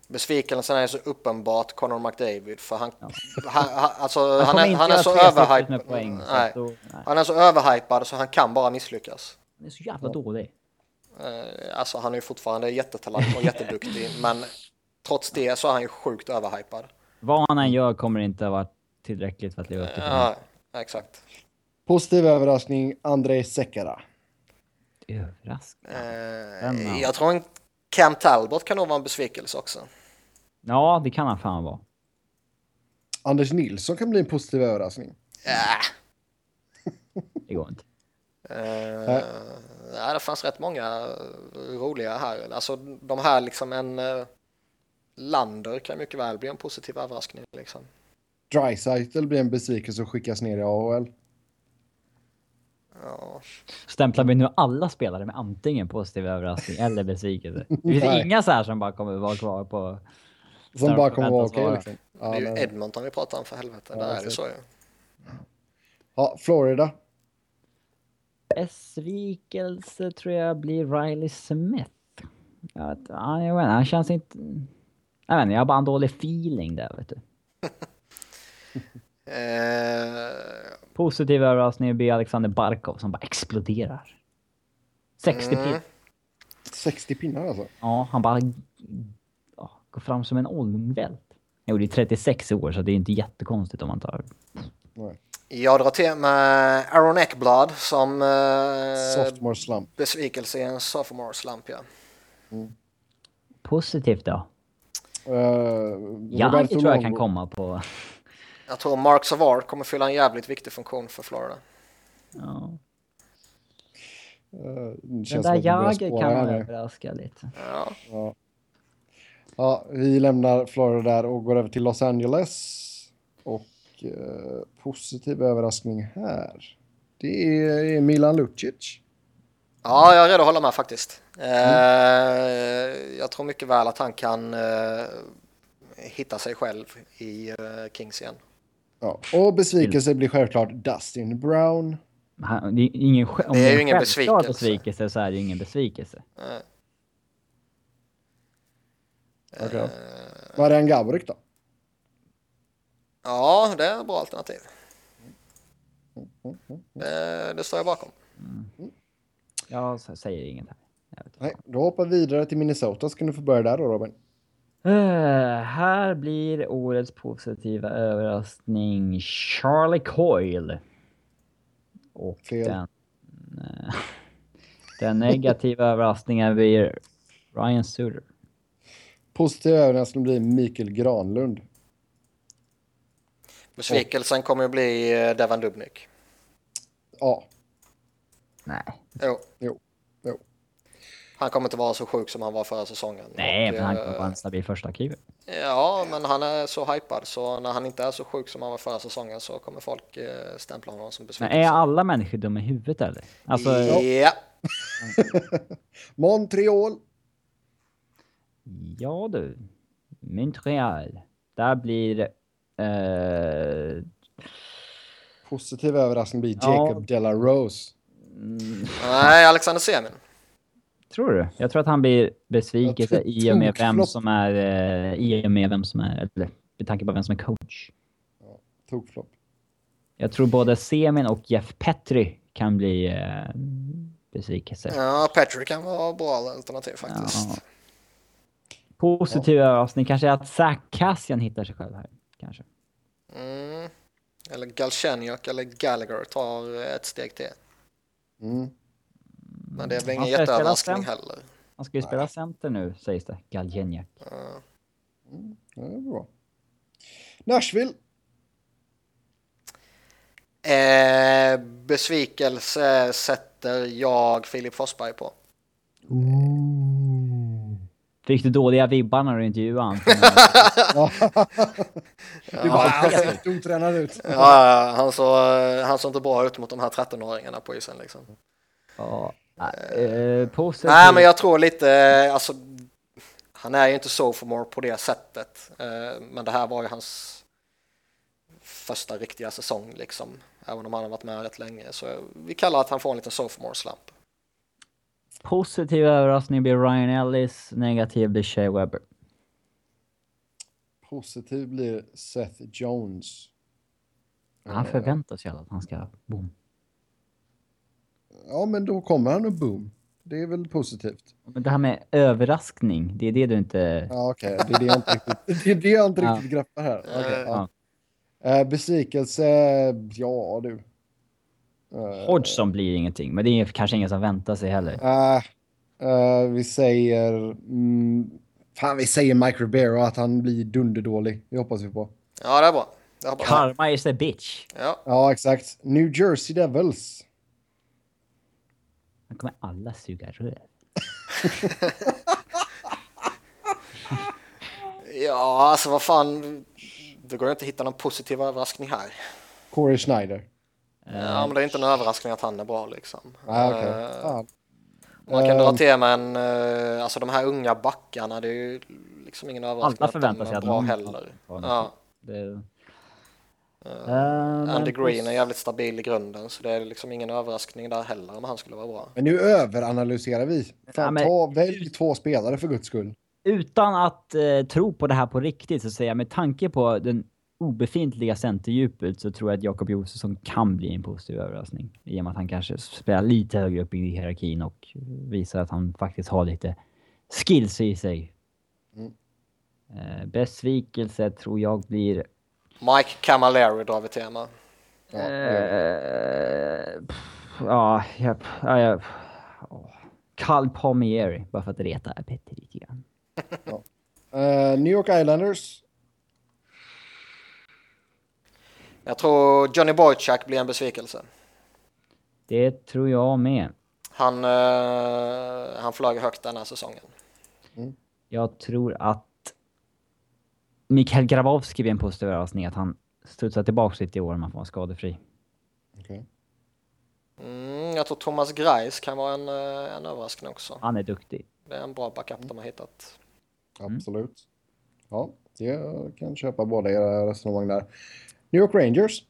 Besvikelsen är så uppenbart Conor McDavid för han, Ja. han, han, alltså, Han han, är, inte han är så överhypad. med poäng. så Nej, då- nej. han är så överhypad så han kan bara misslyckas. Han är så jävla dålig. Eh, Alltså han är ju fortfarande jättetalang och jätteduktig [laughs] men trots det så är han ju sjukt överhypad. Vad han än gör kommer inte vara tillräckligt för att leva upp till det. Ja, exakt. Positiv överraskning, Andrei Sekera. Överraskning. Eh. Jag tror en Cam Talbot kan nog vara en besvikelse också. Ja, det kan han fan vara. Anders Nilsson kan bli en positiv överraskning. Äh. [laughs] Det går inte. Eh, nej, det fanns rätt många roliga här. Alltså de här liksom en uh, Lander kan mycket väl bli en positiv överraskning. Liksom. Dreisaitl blir en besvikelse och skickas ner i AHL. Ja. Stämplar vi nu alla spelare med antingen positiv överraskning eller besvikelse? [laughs] Det finns inga så här som bara kommer vara kvar på... Som bara kommer vara okej. vara. liksom. ja, det är ju. Edmonton vi pratar om för helvete. Ja, Där är det så ju. ja, Florida. Besvikelse tror jag blir Riley Smith. Jag vet, ja, jag vet inte, han känns inte... Jag vet inte, jag har bara en dålig feeling där vet du. [laughs] Eh, Positiv överraskning blir Alexander Barkov som bara exploderar. 60 Mm. pin. 60 pinnar alltså. Ja, han bara ja, går fram som en ångvält. Jo, det är 36 år så det är inte jättekonstigt om man tar... Nej. jag drar till med Aaron Ekblad som eh, Sophomore slump. besvikelse i en sophomore slump. Ja. Positivt då? Uh, Jagr tror jag kan komma på... Jag tror Mark Savard kommer fylla en jävligt viktig funktion för Florida. Ja. Uh, Den där Jagr kan överraska lite. Ja. Ja. ja, vi lämnar Florida där och går över till Los Angeles. Och eh, positiv överraskning här. Det är Milan Lucic. Ja, jag är redo att hålla med faktiskt. Eh, jag tror mycket väl att han kan eh, hitta sig själv i eh, Kings igen. Ja. Och besvikelse blir självklart Dustin Brown. Han, det är ingen, om Det är ju en ingen besvikelse. besvikelse så är det ingen besvikelse. Okej. eh, Marian Gaborik då? ja, det är ett bra alternativ. Det, det står jag bakom. Jag s- säger inget här. Jag vet inte. Nej, då hoppar vi vidare till Minnesota. Ska du få börja där då Robin? Eh, här blir årets positiva överraskning Charlie Coyle. Och Fel. den, eh, [laughs] den negativa överraskningen blir Ryan Suter. Positiv överraskning blir Mikael Granlund. Besvikelsen kommer att bli eh, Devan Dubnyk. Ja, Nej. Jo, jo. Han kommer inte vara så sjuk som han var förra säsongen. Nej, Och, men han eh, kommer vara en stabil första keeper. Ja, men han är så hypad så när han inte är så sjuk som han var förra säsongen så kommer folk eh, stämpla honom som Men besvikelse. är alla människor dumma i huvudet eller? Alltså, Ja, [laughs] Montreal. ja du. Montreal. Där blir eh, Positiv överraskning blir Ja. Jacob Della Rose. nej, Alexander Semin. Tror du? Jag tror att han blir tror- i och med vem som är... eh, I och med vem som är... Eller med tanke på vem som är coach. Tokflopp. Jag tror både Semin och Jeff Petri kan bli eh, besvikelse. Ja, Patrick kan vara bra alternativ faktiskt. Ja. Positiv överraskning kanske är att Zach Cassian hittar sig själv här. Kanske. Mm. Eller Galchenyuk eller Gallagher tar ett steg till. Mm. Men det är väl ingen jätteöverraskning heller. Han ska ju spela center nu, sägs det. Galjenjak. Ja. Ja, det är bra. Nashville. Eh, besvikelse sätter jag Filip Forsberg på. Fick du dåliga vibbar när du intervjuade honom? [laughs] [laughs] Du bara, han ser helt otränad ut. Ja, han, såg, han såg inte bra ut mot de här 13-åringarna på isen liksom. ja. Eh, positiv. Nej, men jag tror lite, alltså, han är ju inte sophomore på det sättet. Eh, men det här var ju hans första riktiga säsong liksom. Även om han har varit med rätt länge. Så vi kallar att han får en liten sophomore slump. Positiv överraskning blir Ryan Ellis, negativ blir Shea Webber. Positiv blir Seth Jones. Han förväntar sig att han ska boom. Ja, men då kommer han och boom. Det är väl positivt. Men det här med överraskning, det är det du inte... Ja, okej. Det är det jag inte riktigt, [laughs] det är det jag inte Ja. riktigt greppar här. Okej, Ja. ja. Eh, besvikelse, ja du. Eh, Hodgson blir ingenting, men det är kanske ingen som väntar sig heller. eh, vi säger... Mm, fan, vi säger Mike Ribeiro att han blir dunderdålig. Det hoppas vi på. Ja, det är bra. Det hoppas jag. Karma is a bitch. Ja. Ja, exakt. New Jersey Devils. Nu kommer alla suga röv. [laughs] ja, alltså vad fan. Det går inte att hitta någon positiv överraskning här. Corey Schneider. Ja, men det är inte en överraskning att han är bra liksom. Ah, okej. Eh, Fan. Man kan dra Ehm. till med en, eh, alltså de här unga backarna, det är ju liksom ingen överraskning Alla att de förväntar sig är att bra någon- heller. Ja. Ja. Det... Andy Uh, Green är jävligt stabil i grunden, så det är liksom ingen överraskning där heller om han skulle vara bra. Men nu överanalyserar vi. Ja, Fan, men- ta, välj två spelare för guds skull. Utan att eh, tro på det här på riktigt så säger jag med tanke på den obefintliga centerdjupet så tror jag att Jakob Josefsson kan bli en positiv överraskning. I och med att han kanske spelar lite högre upp i hierarkin och visar att han faktiskt har lite skills i sig. Mm. Eh, besvikelse tror jag blir... Mike Camilleri drar vi tema. Ja, Eh, ja, ja, åh. Carl Palmieri, bara för att reta Petter lite grann. [laughs] Eh, New York Islanders. Jag tror Johnny Boychuk blir en besvikelse. Det tror jag med. Han, eh, han flög högt den här säsongen. Jag tror att Mikael Grabowski blir en positiv överraskning att han studsar tillbaka lite i år om han får vara skadefri. Okej. Mm, jag tror Thomas Greis kan vara en, eh, en överraskning också. Han är duktig. Det är en bra backup de har hittat. Absolut. Ja, jag kan köpa båda era resonemang där. New York Rangers.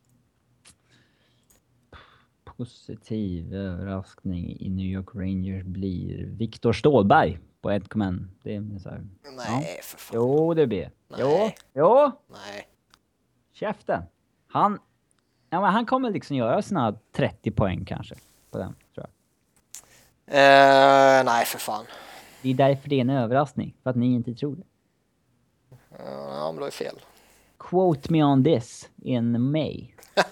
Positiv överraskning i New York Rangers blir Viktor Stålberg på 1,1. Det är så här. Nej, för fan. Jo, det blir. Jo, Nej. jo, Nej. käften. Han, ja, men han kommer liksom göra sina 30 poäng kanske på den, tror jag. Eh, nej, för fan. Det är därför det är en överraskning, för att ni inte tror det. Ja, men då är fel. Quote me on this in May. [laughs]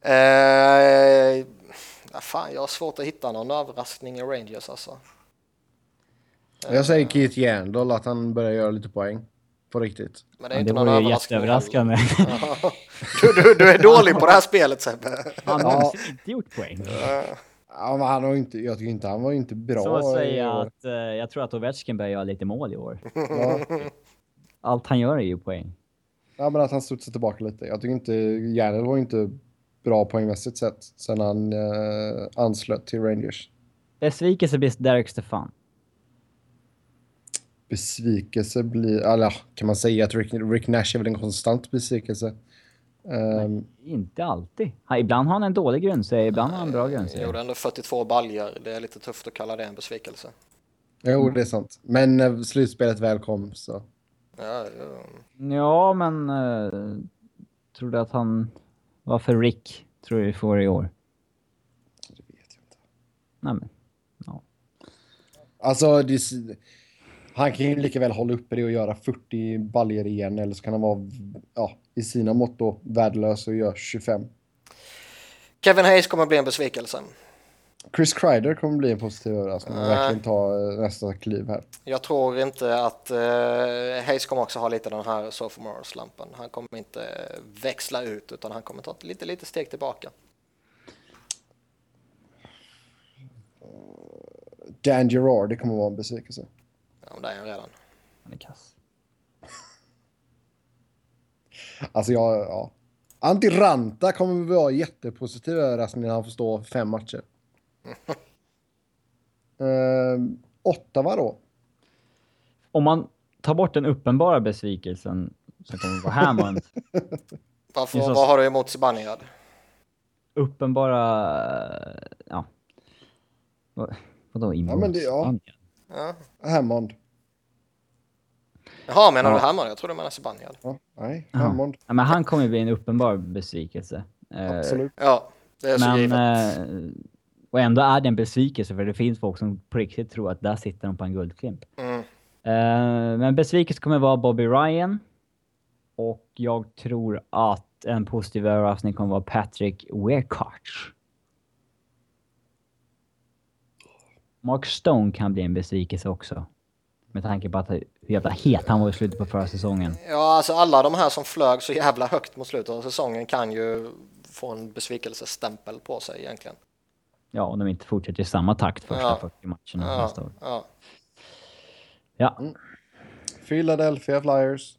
Eh, ja, fan, jag har svårt att hitta någon överraskning i Rangers alltså. Jag säger Keith Yandel att han börjar göra lite poäng. På riktigt. Men det är Ja, inte det någon vore jätteöverraskande. [laughs] du, du, du är dålig på det här spelet Sebbe. Han har Ja. någonsin inte gjort poäng. Ja, men han har inte, jag tycker inte han var inte bra. Så jag år. att eh, jag tror att Ovechkin börjar göra lite mål i år. Ja. [laughs] Allt han gör är ju poäng. ja, men att han studsar tillbaka lite. Jag tycker inte, Yandel var inte bra poängmässigt sett sen han eh, anslöt till Rangers. Besvikelse blir Derek Stefan. Besvikelse blir, eller ja, kan man säga att Rick, Rick Nash är väl en konstant besvikelse. Ehm, Inte alltid. Ibland har han en dålig grundserie, ibland har han en bra Jag grundserie. gjorde ändå 42 baljor. Det är lite tufft att kalla det en besvikelse. jo, det är sant. Men när slutspelet väl kom så. Ja, ja. Ja, men... Uh, tror du att han... Varför Rick tror du vi får i år? Det vet jag inte. Nej, men... Alltså, det, han kan ju lika väl hålla uppe det och göra 40 baljer igen. Eller så kan han vara, ja, i sina mått då, värdelös och göra 25. Kevin Hayes kommer bli en besvikelse. Chris Kreider kommer bli en positiv överraskning och verkligen ta eh, nästa kliv här. Jag tror inte att uh, Hayes kommer också ha lite den här sophomore-slampen. Han kommer inte växla ut utan han kommer ta ett lite, lite steg tillbaka. Dan Girardi kommer vara en besvikelse. Ja, men det är han redan. Han är kass. Alltså jag, ja. Antti Ranta kommer vara jättepositiv överraskning när han får stå fem matcher. uh, [laughs] Ottawa då? Om man tar bort den uppenbara besvikelsen som kommer vara Hammond. [laughs] Varför, så- vad har du emot Zibanejad? uppenbara... Ja. Vad- Vadå emot? Ja, men det- ja. Ja. Hammond? Jaha, menar Ja. du Hammar? Jag tror du menar Zibanejad. Ja, nej, Ja. Hammond. Ja, men han kommer ju bli en uppenbar besvikelse. Eh, Absolut. Ja, det är så Men, givet. eh, och ändå är det en besvikelse för det finns folk som på riktigt tror att där sitter de på en guldklimp. Mm. Eh, men besvikelse kommer vara Bobby Ryan. Och jag tror att en positiv överraskning kommer vara Patrick Weirkarch. Mark Stone kan bli en besvikelse också. Med tanke på att hur jävla het han var i slutet på förra säsongen. Ja, alltså alla de här som flög så jävla högt mot slutet av säsongen kan ju få en besvikelsestämpel på sig egentligen. Ja, om de inte fortsätter i samma takt första Ja. 40 matcherna Ja, nästa år. ja. Ja, Philadelphia Flyers.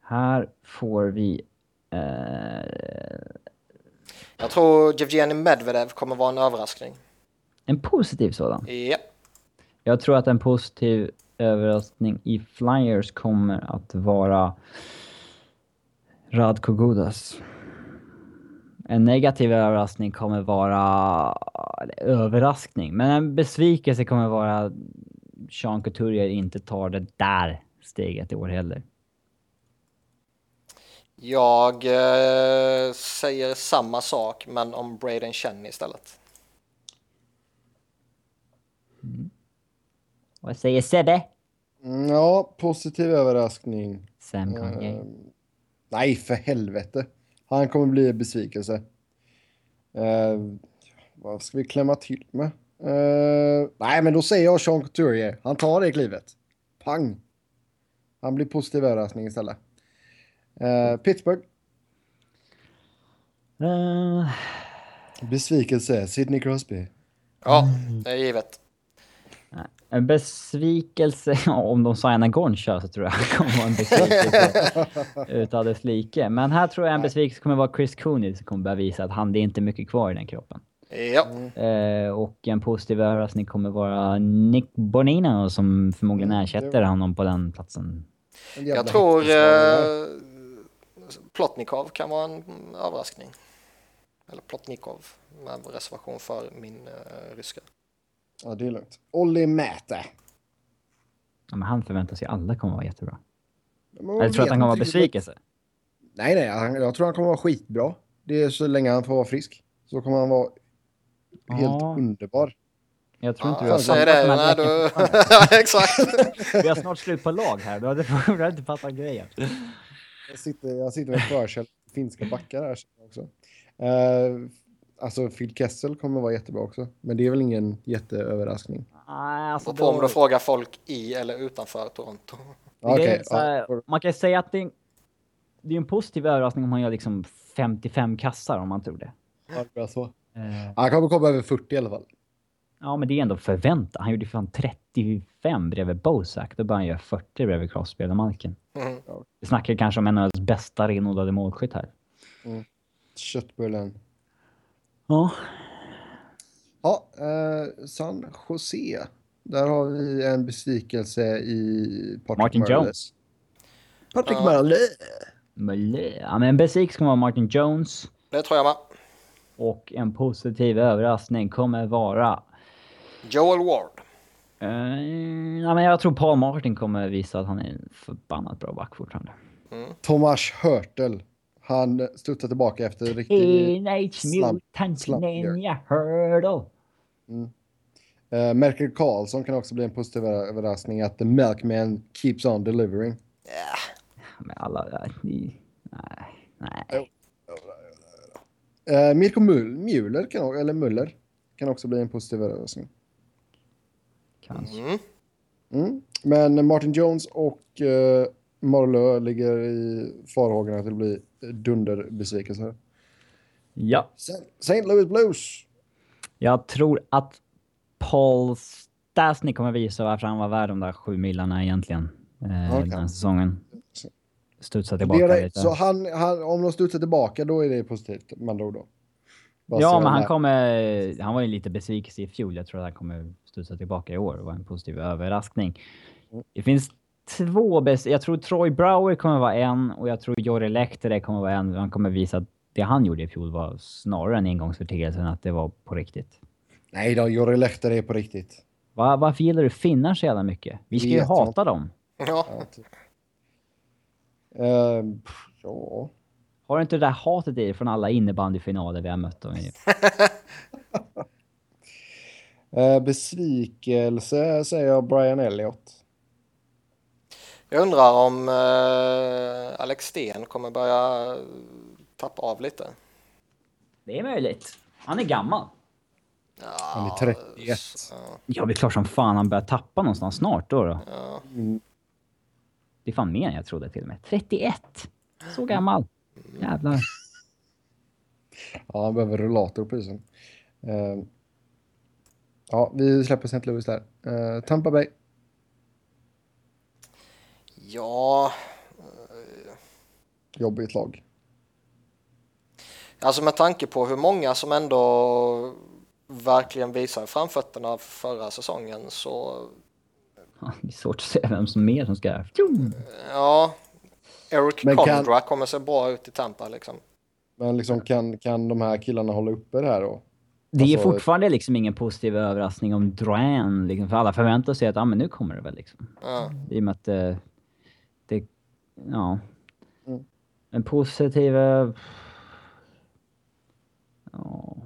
här får vi... Eh, Jag tror Jevgenij Medvedev kommer vara en överraskning. En positiv sådan. Ja, Jag tror att en positiv överraskning i Flyers kommer att vara Radko Gudas. En negativ överraskning kommer vara... Överraskning, men en besvikelse kommer vara Sean Couturier inte tar det där steget i år heller. jag eh, säger samma sak men om Braden Chen istället. Vad säger Sebbe? Mm, Ja, positiv överraskning. Sam Kanye. Eh, nej, för helvete. Han kommer bli en besvikelse. Eh, vad ska vi klämma till med? Eh, nej, men då säger jag Sean Couturier. Han tar det klivet. Pang! Han blir positiv överraskning istället. Eh, Pittsburgh. Eh, Besvikelse. Sidney Crosby. Ja, det är givet. En besvikelse, [laughs] om de signar Goncha så tror jag det [laughs] kommer vara en besvikelse [laughs] utav dess like. Men här tror jag en besvikelse kommer vara Chris Cooney som kommer börja visa att han, det är inte mycket kvar i den kroppen. Ja, Eh, och en positiv överraskning kommer vara Nick Bonino som förmodligen Mm, ersätter honom på den platsen. Jag tror eh, Plotnikov kan vara en överraskning. Eller Plotnikov med reservation för min eh, ryska. Ja, det är lugnt. Olli Mäte. Ja, men han förväntas ju alla kommer vara jättebra. Men Jag tror att han kommer vara besvikelse. Nej, nej. Han, jag tror han kommer vara skitbra. Det är så länge han får vara frisk. Så kommer han vara helt Ja. underbar. Jag tror inte Ja, vi har säger samma det. de Nej, du... [laughs] ja, exakt. Vi har snart slut på lag här. Du [laughs] du hade inte fattat grejen. Jag sitter, jag sitter med förkärlek för finska backar här också. Uh, alltså Phil Kessel kommer vara jättebra också. Men det är väl ingen jätteöverraskning. Nej, alltså Och på om du frågar folk i eller utanför Toronto. Det är Okej, så här, ja, Man kan säga att det är, det är en positiv överraskning om man gör liksom 55 kassar om man tror det. ja, så. Eh, Han kommer komma över 40 i alla fall. ja, men det är ändå förväntat. Han gjorde fan 35 bredvid Bozak. Då började han göra 40 bredvid Crosby eller Malkin. Mm. Vi snackar kanske om en av NHLs bästa renodlade målskytt här. Köttbullen. Ja. Ja, eh, San Jose. Där har vi en besvikelse i Patrick Martin Marleau. Jones. Patrick Ja. Marleau. Men, ja, men en besvikelse kommer vara Martin Jones. Det tror jag med. Och en positiv överraskning kommer vara... Joel Ward. Eh, ja, men jag tror Paul Martin kommer visa att han är en förbannat bra back fortfarande. Thomas Hörtel. Han studsar tillbaka efter en riktig... Teenage Mutant. Ninja Hurdle. Uh, Merkel Karlsson kan också bli en positiv överraskning att The Milkman keeps on delivering. Men alla... ni- Nej. Nej. Uh, Mirko Mull, Muller kan, eller Muller kan också bli en positiv överraskning. Kanske. Mm. Mm. Men Martin Jones och uh, Marlö ligger i farhågorna att det blir dunderbesvikelser. Ja. St. Louis Blues. Jag tror att Paul Stastny kommer visa varför han var värd de där sju millarna egentligen. Eh, Okej. Den här säsongen. Studsa Det tillbaka är det. lite. Så han, han, om de studsar tillbaka, då är det positivt med andra ord då. Ja, men han kommer... Han var ju lite besviken i fjol. Jag tror att han kommer studsa tillbaka i år. Det var en positiv överraskning. Mm. Det finns två bäst... Jag tror Troy Brower kommer vara en och jag tror Jori Lehtere kommer vara en. Han kommer visa att det han gjorde i fjol var snarare en engångsföreteelse än att det var på riktigt. Nej då, Jori Lehter är på riktigt. Va, varför gillar du finnar så jävla mycket? Vi ska ju jag hata dem. Ja. Ja, pff, ja. Har du inte det där hatet i dig från alla innebandyfinaler vi har mött dem i? [laughs] Eh, besvikelse säger jag Brian Elliott. Jag undrar om eh, Alex Sten kommer börja tappa av lite. Det är möjligt. Han är gammal. Ja, Han är 31. Ja, Ja, det är klart som fan han börjar tappa någonstans snart då. då. ja. Mm. Det är fan mer än jag trodde till och med. 31! Så gammal. Jävlar. Ja, han behöver rullator på isen. Ehm, ja, vi släpper St. Louis där. Eh, Tampa Bay. Ja, Jobbigt lag. alltså med tanke på hur många som ändå verkligen visar framfötterna förra säsongen så Ja, Det är svårt att säga vem som mer som ska... Tjum! ja. Eric Men kan- Condra kommer se bra ut i Tampa liksom. Men liksom kan, kan de här killarna hålla uppe det här då? Det är Alltså- fortfarande liksom ingen positiv överraskning om Duran, liksom, för alla förväntar sig att ah, men nu kommer det väl liksom. Ja. I och med att eh, det... Ja. Mm. En positiv... eh, Ja.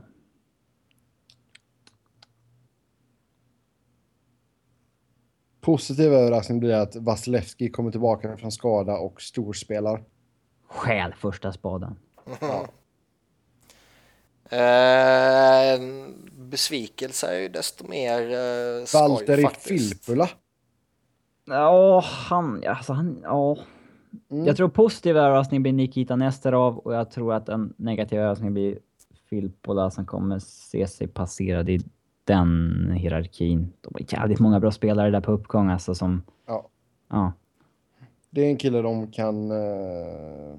Positiv överraskning blir att Vasilevski kommer tillbaka från skada och storspelar. Stjäl första spaden. Eh, besvikelse är ju desto mer eh, skoj Valtteri faktiskt. Filppula. Ja, han... Alltså han... Ja. Mm. Jag tror positiv överraskning blir Nikita Nesterov och jag tror att en negativ överraskning blir Filippola som kommer se sig passerad i den hierarkin. De har jävligt många bra spelare där på uppgång alltså som... Ja. Ja. Det är en kille de kan... Eh,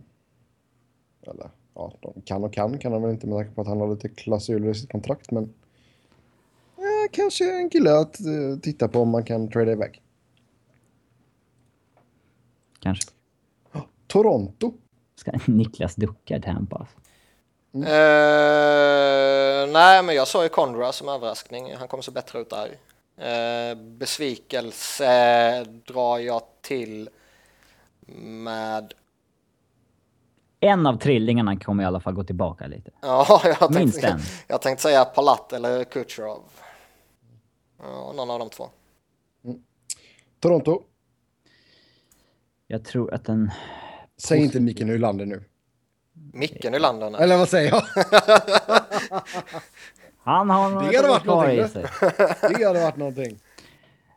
eller ja, de kan och kan kan han väl inte med tanke på att han har lite klausuler i sitt kontrakt. Men eh, kanske en kille att eh, titta på om man kan trada iväg. Kanske. Toronto. Ska [laughs] Niklas ducka Tampa alltså. Eh, nej, men jag sa ju Condra som överraskning. Han kommer se bättre ut där. Eh, besvikelse drar jag till med... En av trillingarna kommer i alla fall gå tillbaka lite. [laughs] Ja, jag Minst tänkte, en. [laughs] jag tänkte säga Palat eller Kucherov. Ja, någon av de två. Toronto. Jag tror att den... Säg inte Mikael Nylander nu. Micke Nylander. nej. Eller vad säger jag? [laughs] Han har några Det hade varit kvar i någonting, sig. [laughs] Det hade varit någonting.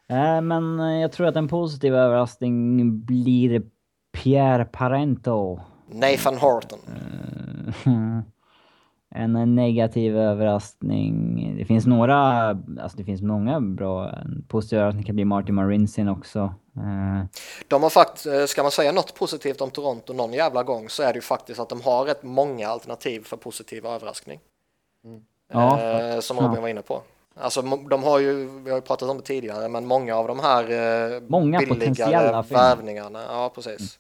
Eh, Men eh, jag tror att en positiv överraskning blir Pierre Parento. Nathan Horton. [laughs] En negativ överraskning. Det finns några, alltså det finns många bra. En positiv överraskning kan bli Martin Marinsin också. Eh, De har faktiskt, eh, ska man säga något positivt om Toronto någon jävla gång så är det ju faktiskt att de har rätt många alternativ för positiv överraskning. Ja, eh, som Robin ja. var inne på. Alltså de har ju, vi har ju pratat om det tidigare, men många av de här eh, Många billigare värvningarna. Ja, precis.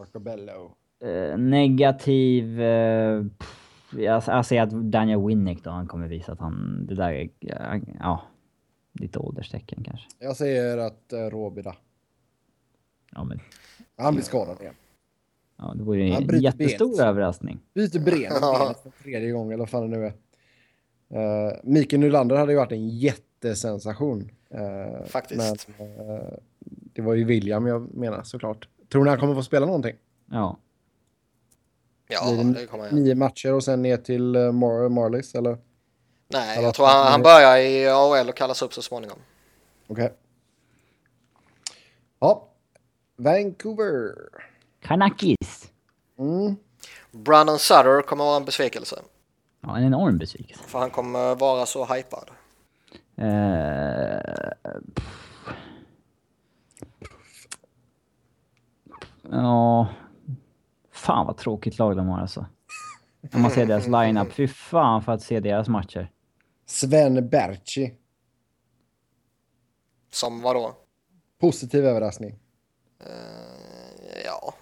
Arcobello. eh, negativ... eh, pff, Jag, jag säger att Daniel Winnick då, han kommer visa att han... Det där är... Ja. Lite ålderstecken kanske. Jag säger att uh, Robida. Ja, men... Han blir skadad igen. Ja, det vore ju Han en bryter jättestor benet. överraskning. Byter benet [laughs] för tredje gången, eller vad fan det nu är. Uh, Mikael Nylander hade ju varit en jättesensation. Eh, Faktiskt. Men eh, det var ju William jag menar såklart. Tror ni han kommer få spela någonting? Ja. Ja, det kommer jag. Nio matcher och sen ner till uh, Mar Marlies eller? Nej, Eller jag tror han, han börjar i AHL och kallas upp så småningom. Okej. Ja. Vancouver. Kanakis. Mm. Brandon Sutter kommer vara en besvikelse. Ja, en enorm besvikelse. För han kommer vara så hypad. Eh, pff. Ja. Fan vad tråkigt lag de har alltså. Om man ser deras line-up. Fy fan för att se deras matcher. Sven Berchi. Som vadå? Positiv överraskning. Eh, ja.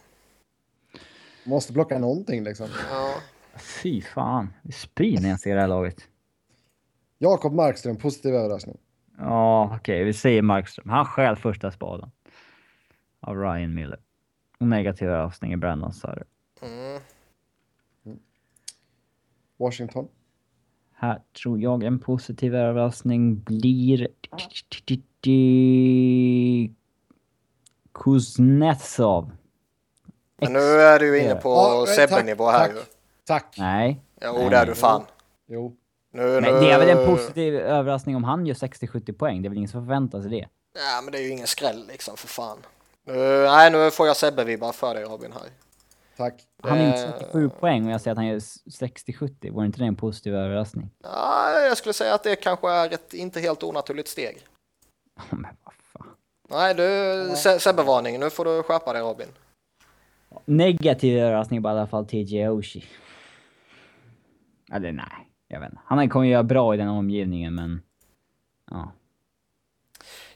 Måste plocka någonting liksom. ja. Fy fan. Jag spyr när jag ser det här laget. Jakob Markström, positiv överraskning. Ja, okej. vi säger Markström. Han stjäl första spaden. Av Ryan Miller. Och negativ överraskning i Brandon Sutter. Mm. Washington. Här tror jag en positiv överraskning blir... Kuznetsov. Men nu är du inne på Ja, eh, Sebbe-nivå här tack. ju. Tack. Nej. Jo, Nej. det är du fan. Jo. Nu, Men nu... det är väl en positiv överraskning om han gör 60-70 poäng. Det är väl ingen som förväntar sig det. Ja, men det är ju ingen skräll liksom, för fan. Nu, nej, nu får jag Sebbe-vibbar för dig Robin här. Tack. Han är Eh. inte 37 poäng och jag säger att han gör 60-70. Vore inte det en positiv överraskning? Ja, jag skulle säga att det kanske är ett inte helt onaturligt steg. [laughs] Men vad fan. Nej, du, Se- Sebbe-varning. Nu får du skärpa dig Robin. Negativ överraskning på i alla fall TJ Oshie. Eller nej, jag vet inte. Han kommer göra bra i den omgivningen men... Ja.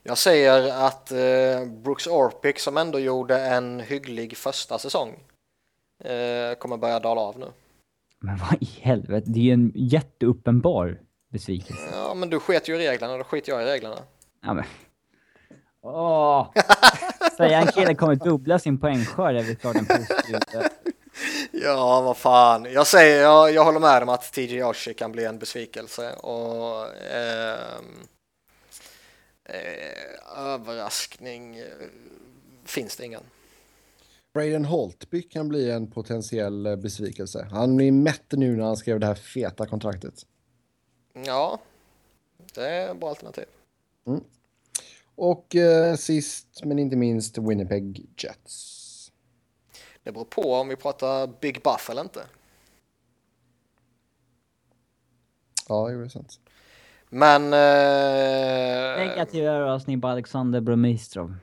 Jag säger att eh, Brooks Orpik som ändå gjorde en hygglig första säsong eh, kommer börja dala av nu. Men vad i helvete, det är ju en jätteuppenbar besvikelse. Ja, men du sket ju i reglerna, då skiter jag i reglerna. Ja men... Åh! [laughs] Säga en kille kommer dubbla sin poängskörd är väl klart en positiv... Ja, vad fan. Jag säger, jag, jag håller med om att TJ Oshie kan bli en besvikelse och ehm, eh, överraskning eh, finns det ingen. Braden Holtby kan bli en potentiell eh, besvikelse. Han är mätt nu när han skrev det här feta kontraktet. Ja, det är bra alternativ. Och eh, sist men inte minst Winnipeg Jets. Det beror på om vi pratar Big Buff eller inte. Ja, det är sant. Men... Eh, Negativ överraskning på Alexander Bromistrov.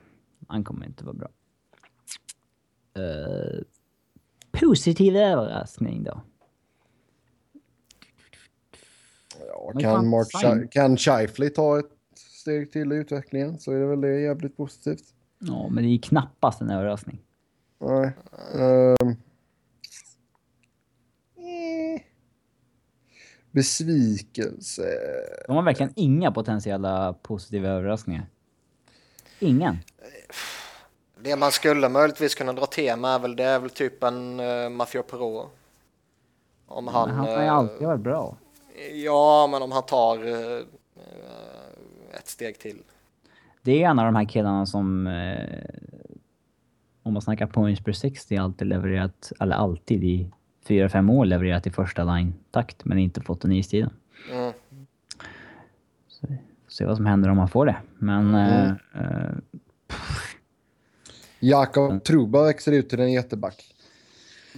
Han kommer inte vara bra. Eh, positiv överraskning då? Ja, Men kan, Mark. Shi- kan Scheifele ta ett steg till i utvecklingen så är det väl det jävligt positivt. Ja, men det är ju knappast en överraskning. Nej. Ehm. Eh. Besvikelse. De har verkligen inga potentiella positiva överraskningar. Ingen. Det man skulle möjligtvis kunna dra tema är väl, det är väl typ en uh, Mafia Perot. Om han... Men han har ju eh, alltid varit bra. Ja, men om han tar eh, eh, ett steg till. Det är en av de här killarna som... Eh, om man snackar points per 60 alltid levererat, eller alltid i 4-5 år levererat i första line-takt men inte fått den istiden. Mm. Så vi får se vad som händer om man får det. Men... Mm. Eh, eh, Jakob Truba växer ut till en jätteback.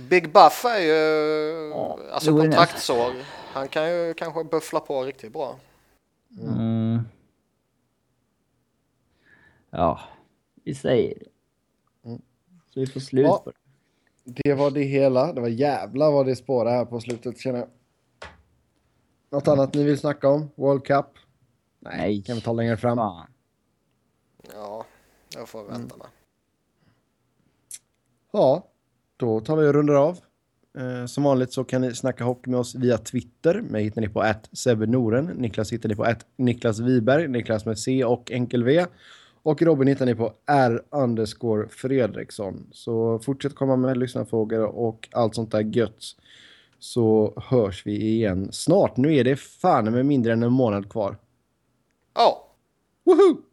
Big Buff är ju alltså går ju kontraktsår. Han kan ju kanske buffla på riktigt bra. mm. Ja, vi säger det. Så vi får slut Ja. på det. Det var det hela. Det var jävla vad det spårar här på slutet känner jag. Något annat ni vill snacka om? World Cup? Nej. Kan vi ta längre fram? Fan. Ja, jag får vänta med. Ja, då tar vi och rundar av. Eh, som vanligt så kan ni snacka hockey med oss via Twitter. Mig hittar ni på att Noren. Niklas hittar ni på att Niklas Wiberg. Niklas med C och enkel V. Och Robin hittar ni på R underscore Fredriksson. Så fortsätt komma med lyssnarfrågor och allt sånt där gött. Så hörs vi igen snart. Nu är det fan med mindre än en månad kvar. Ja, Woho!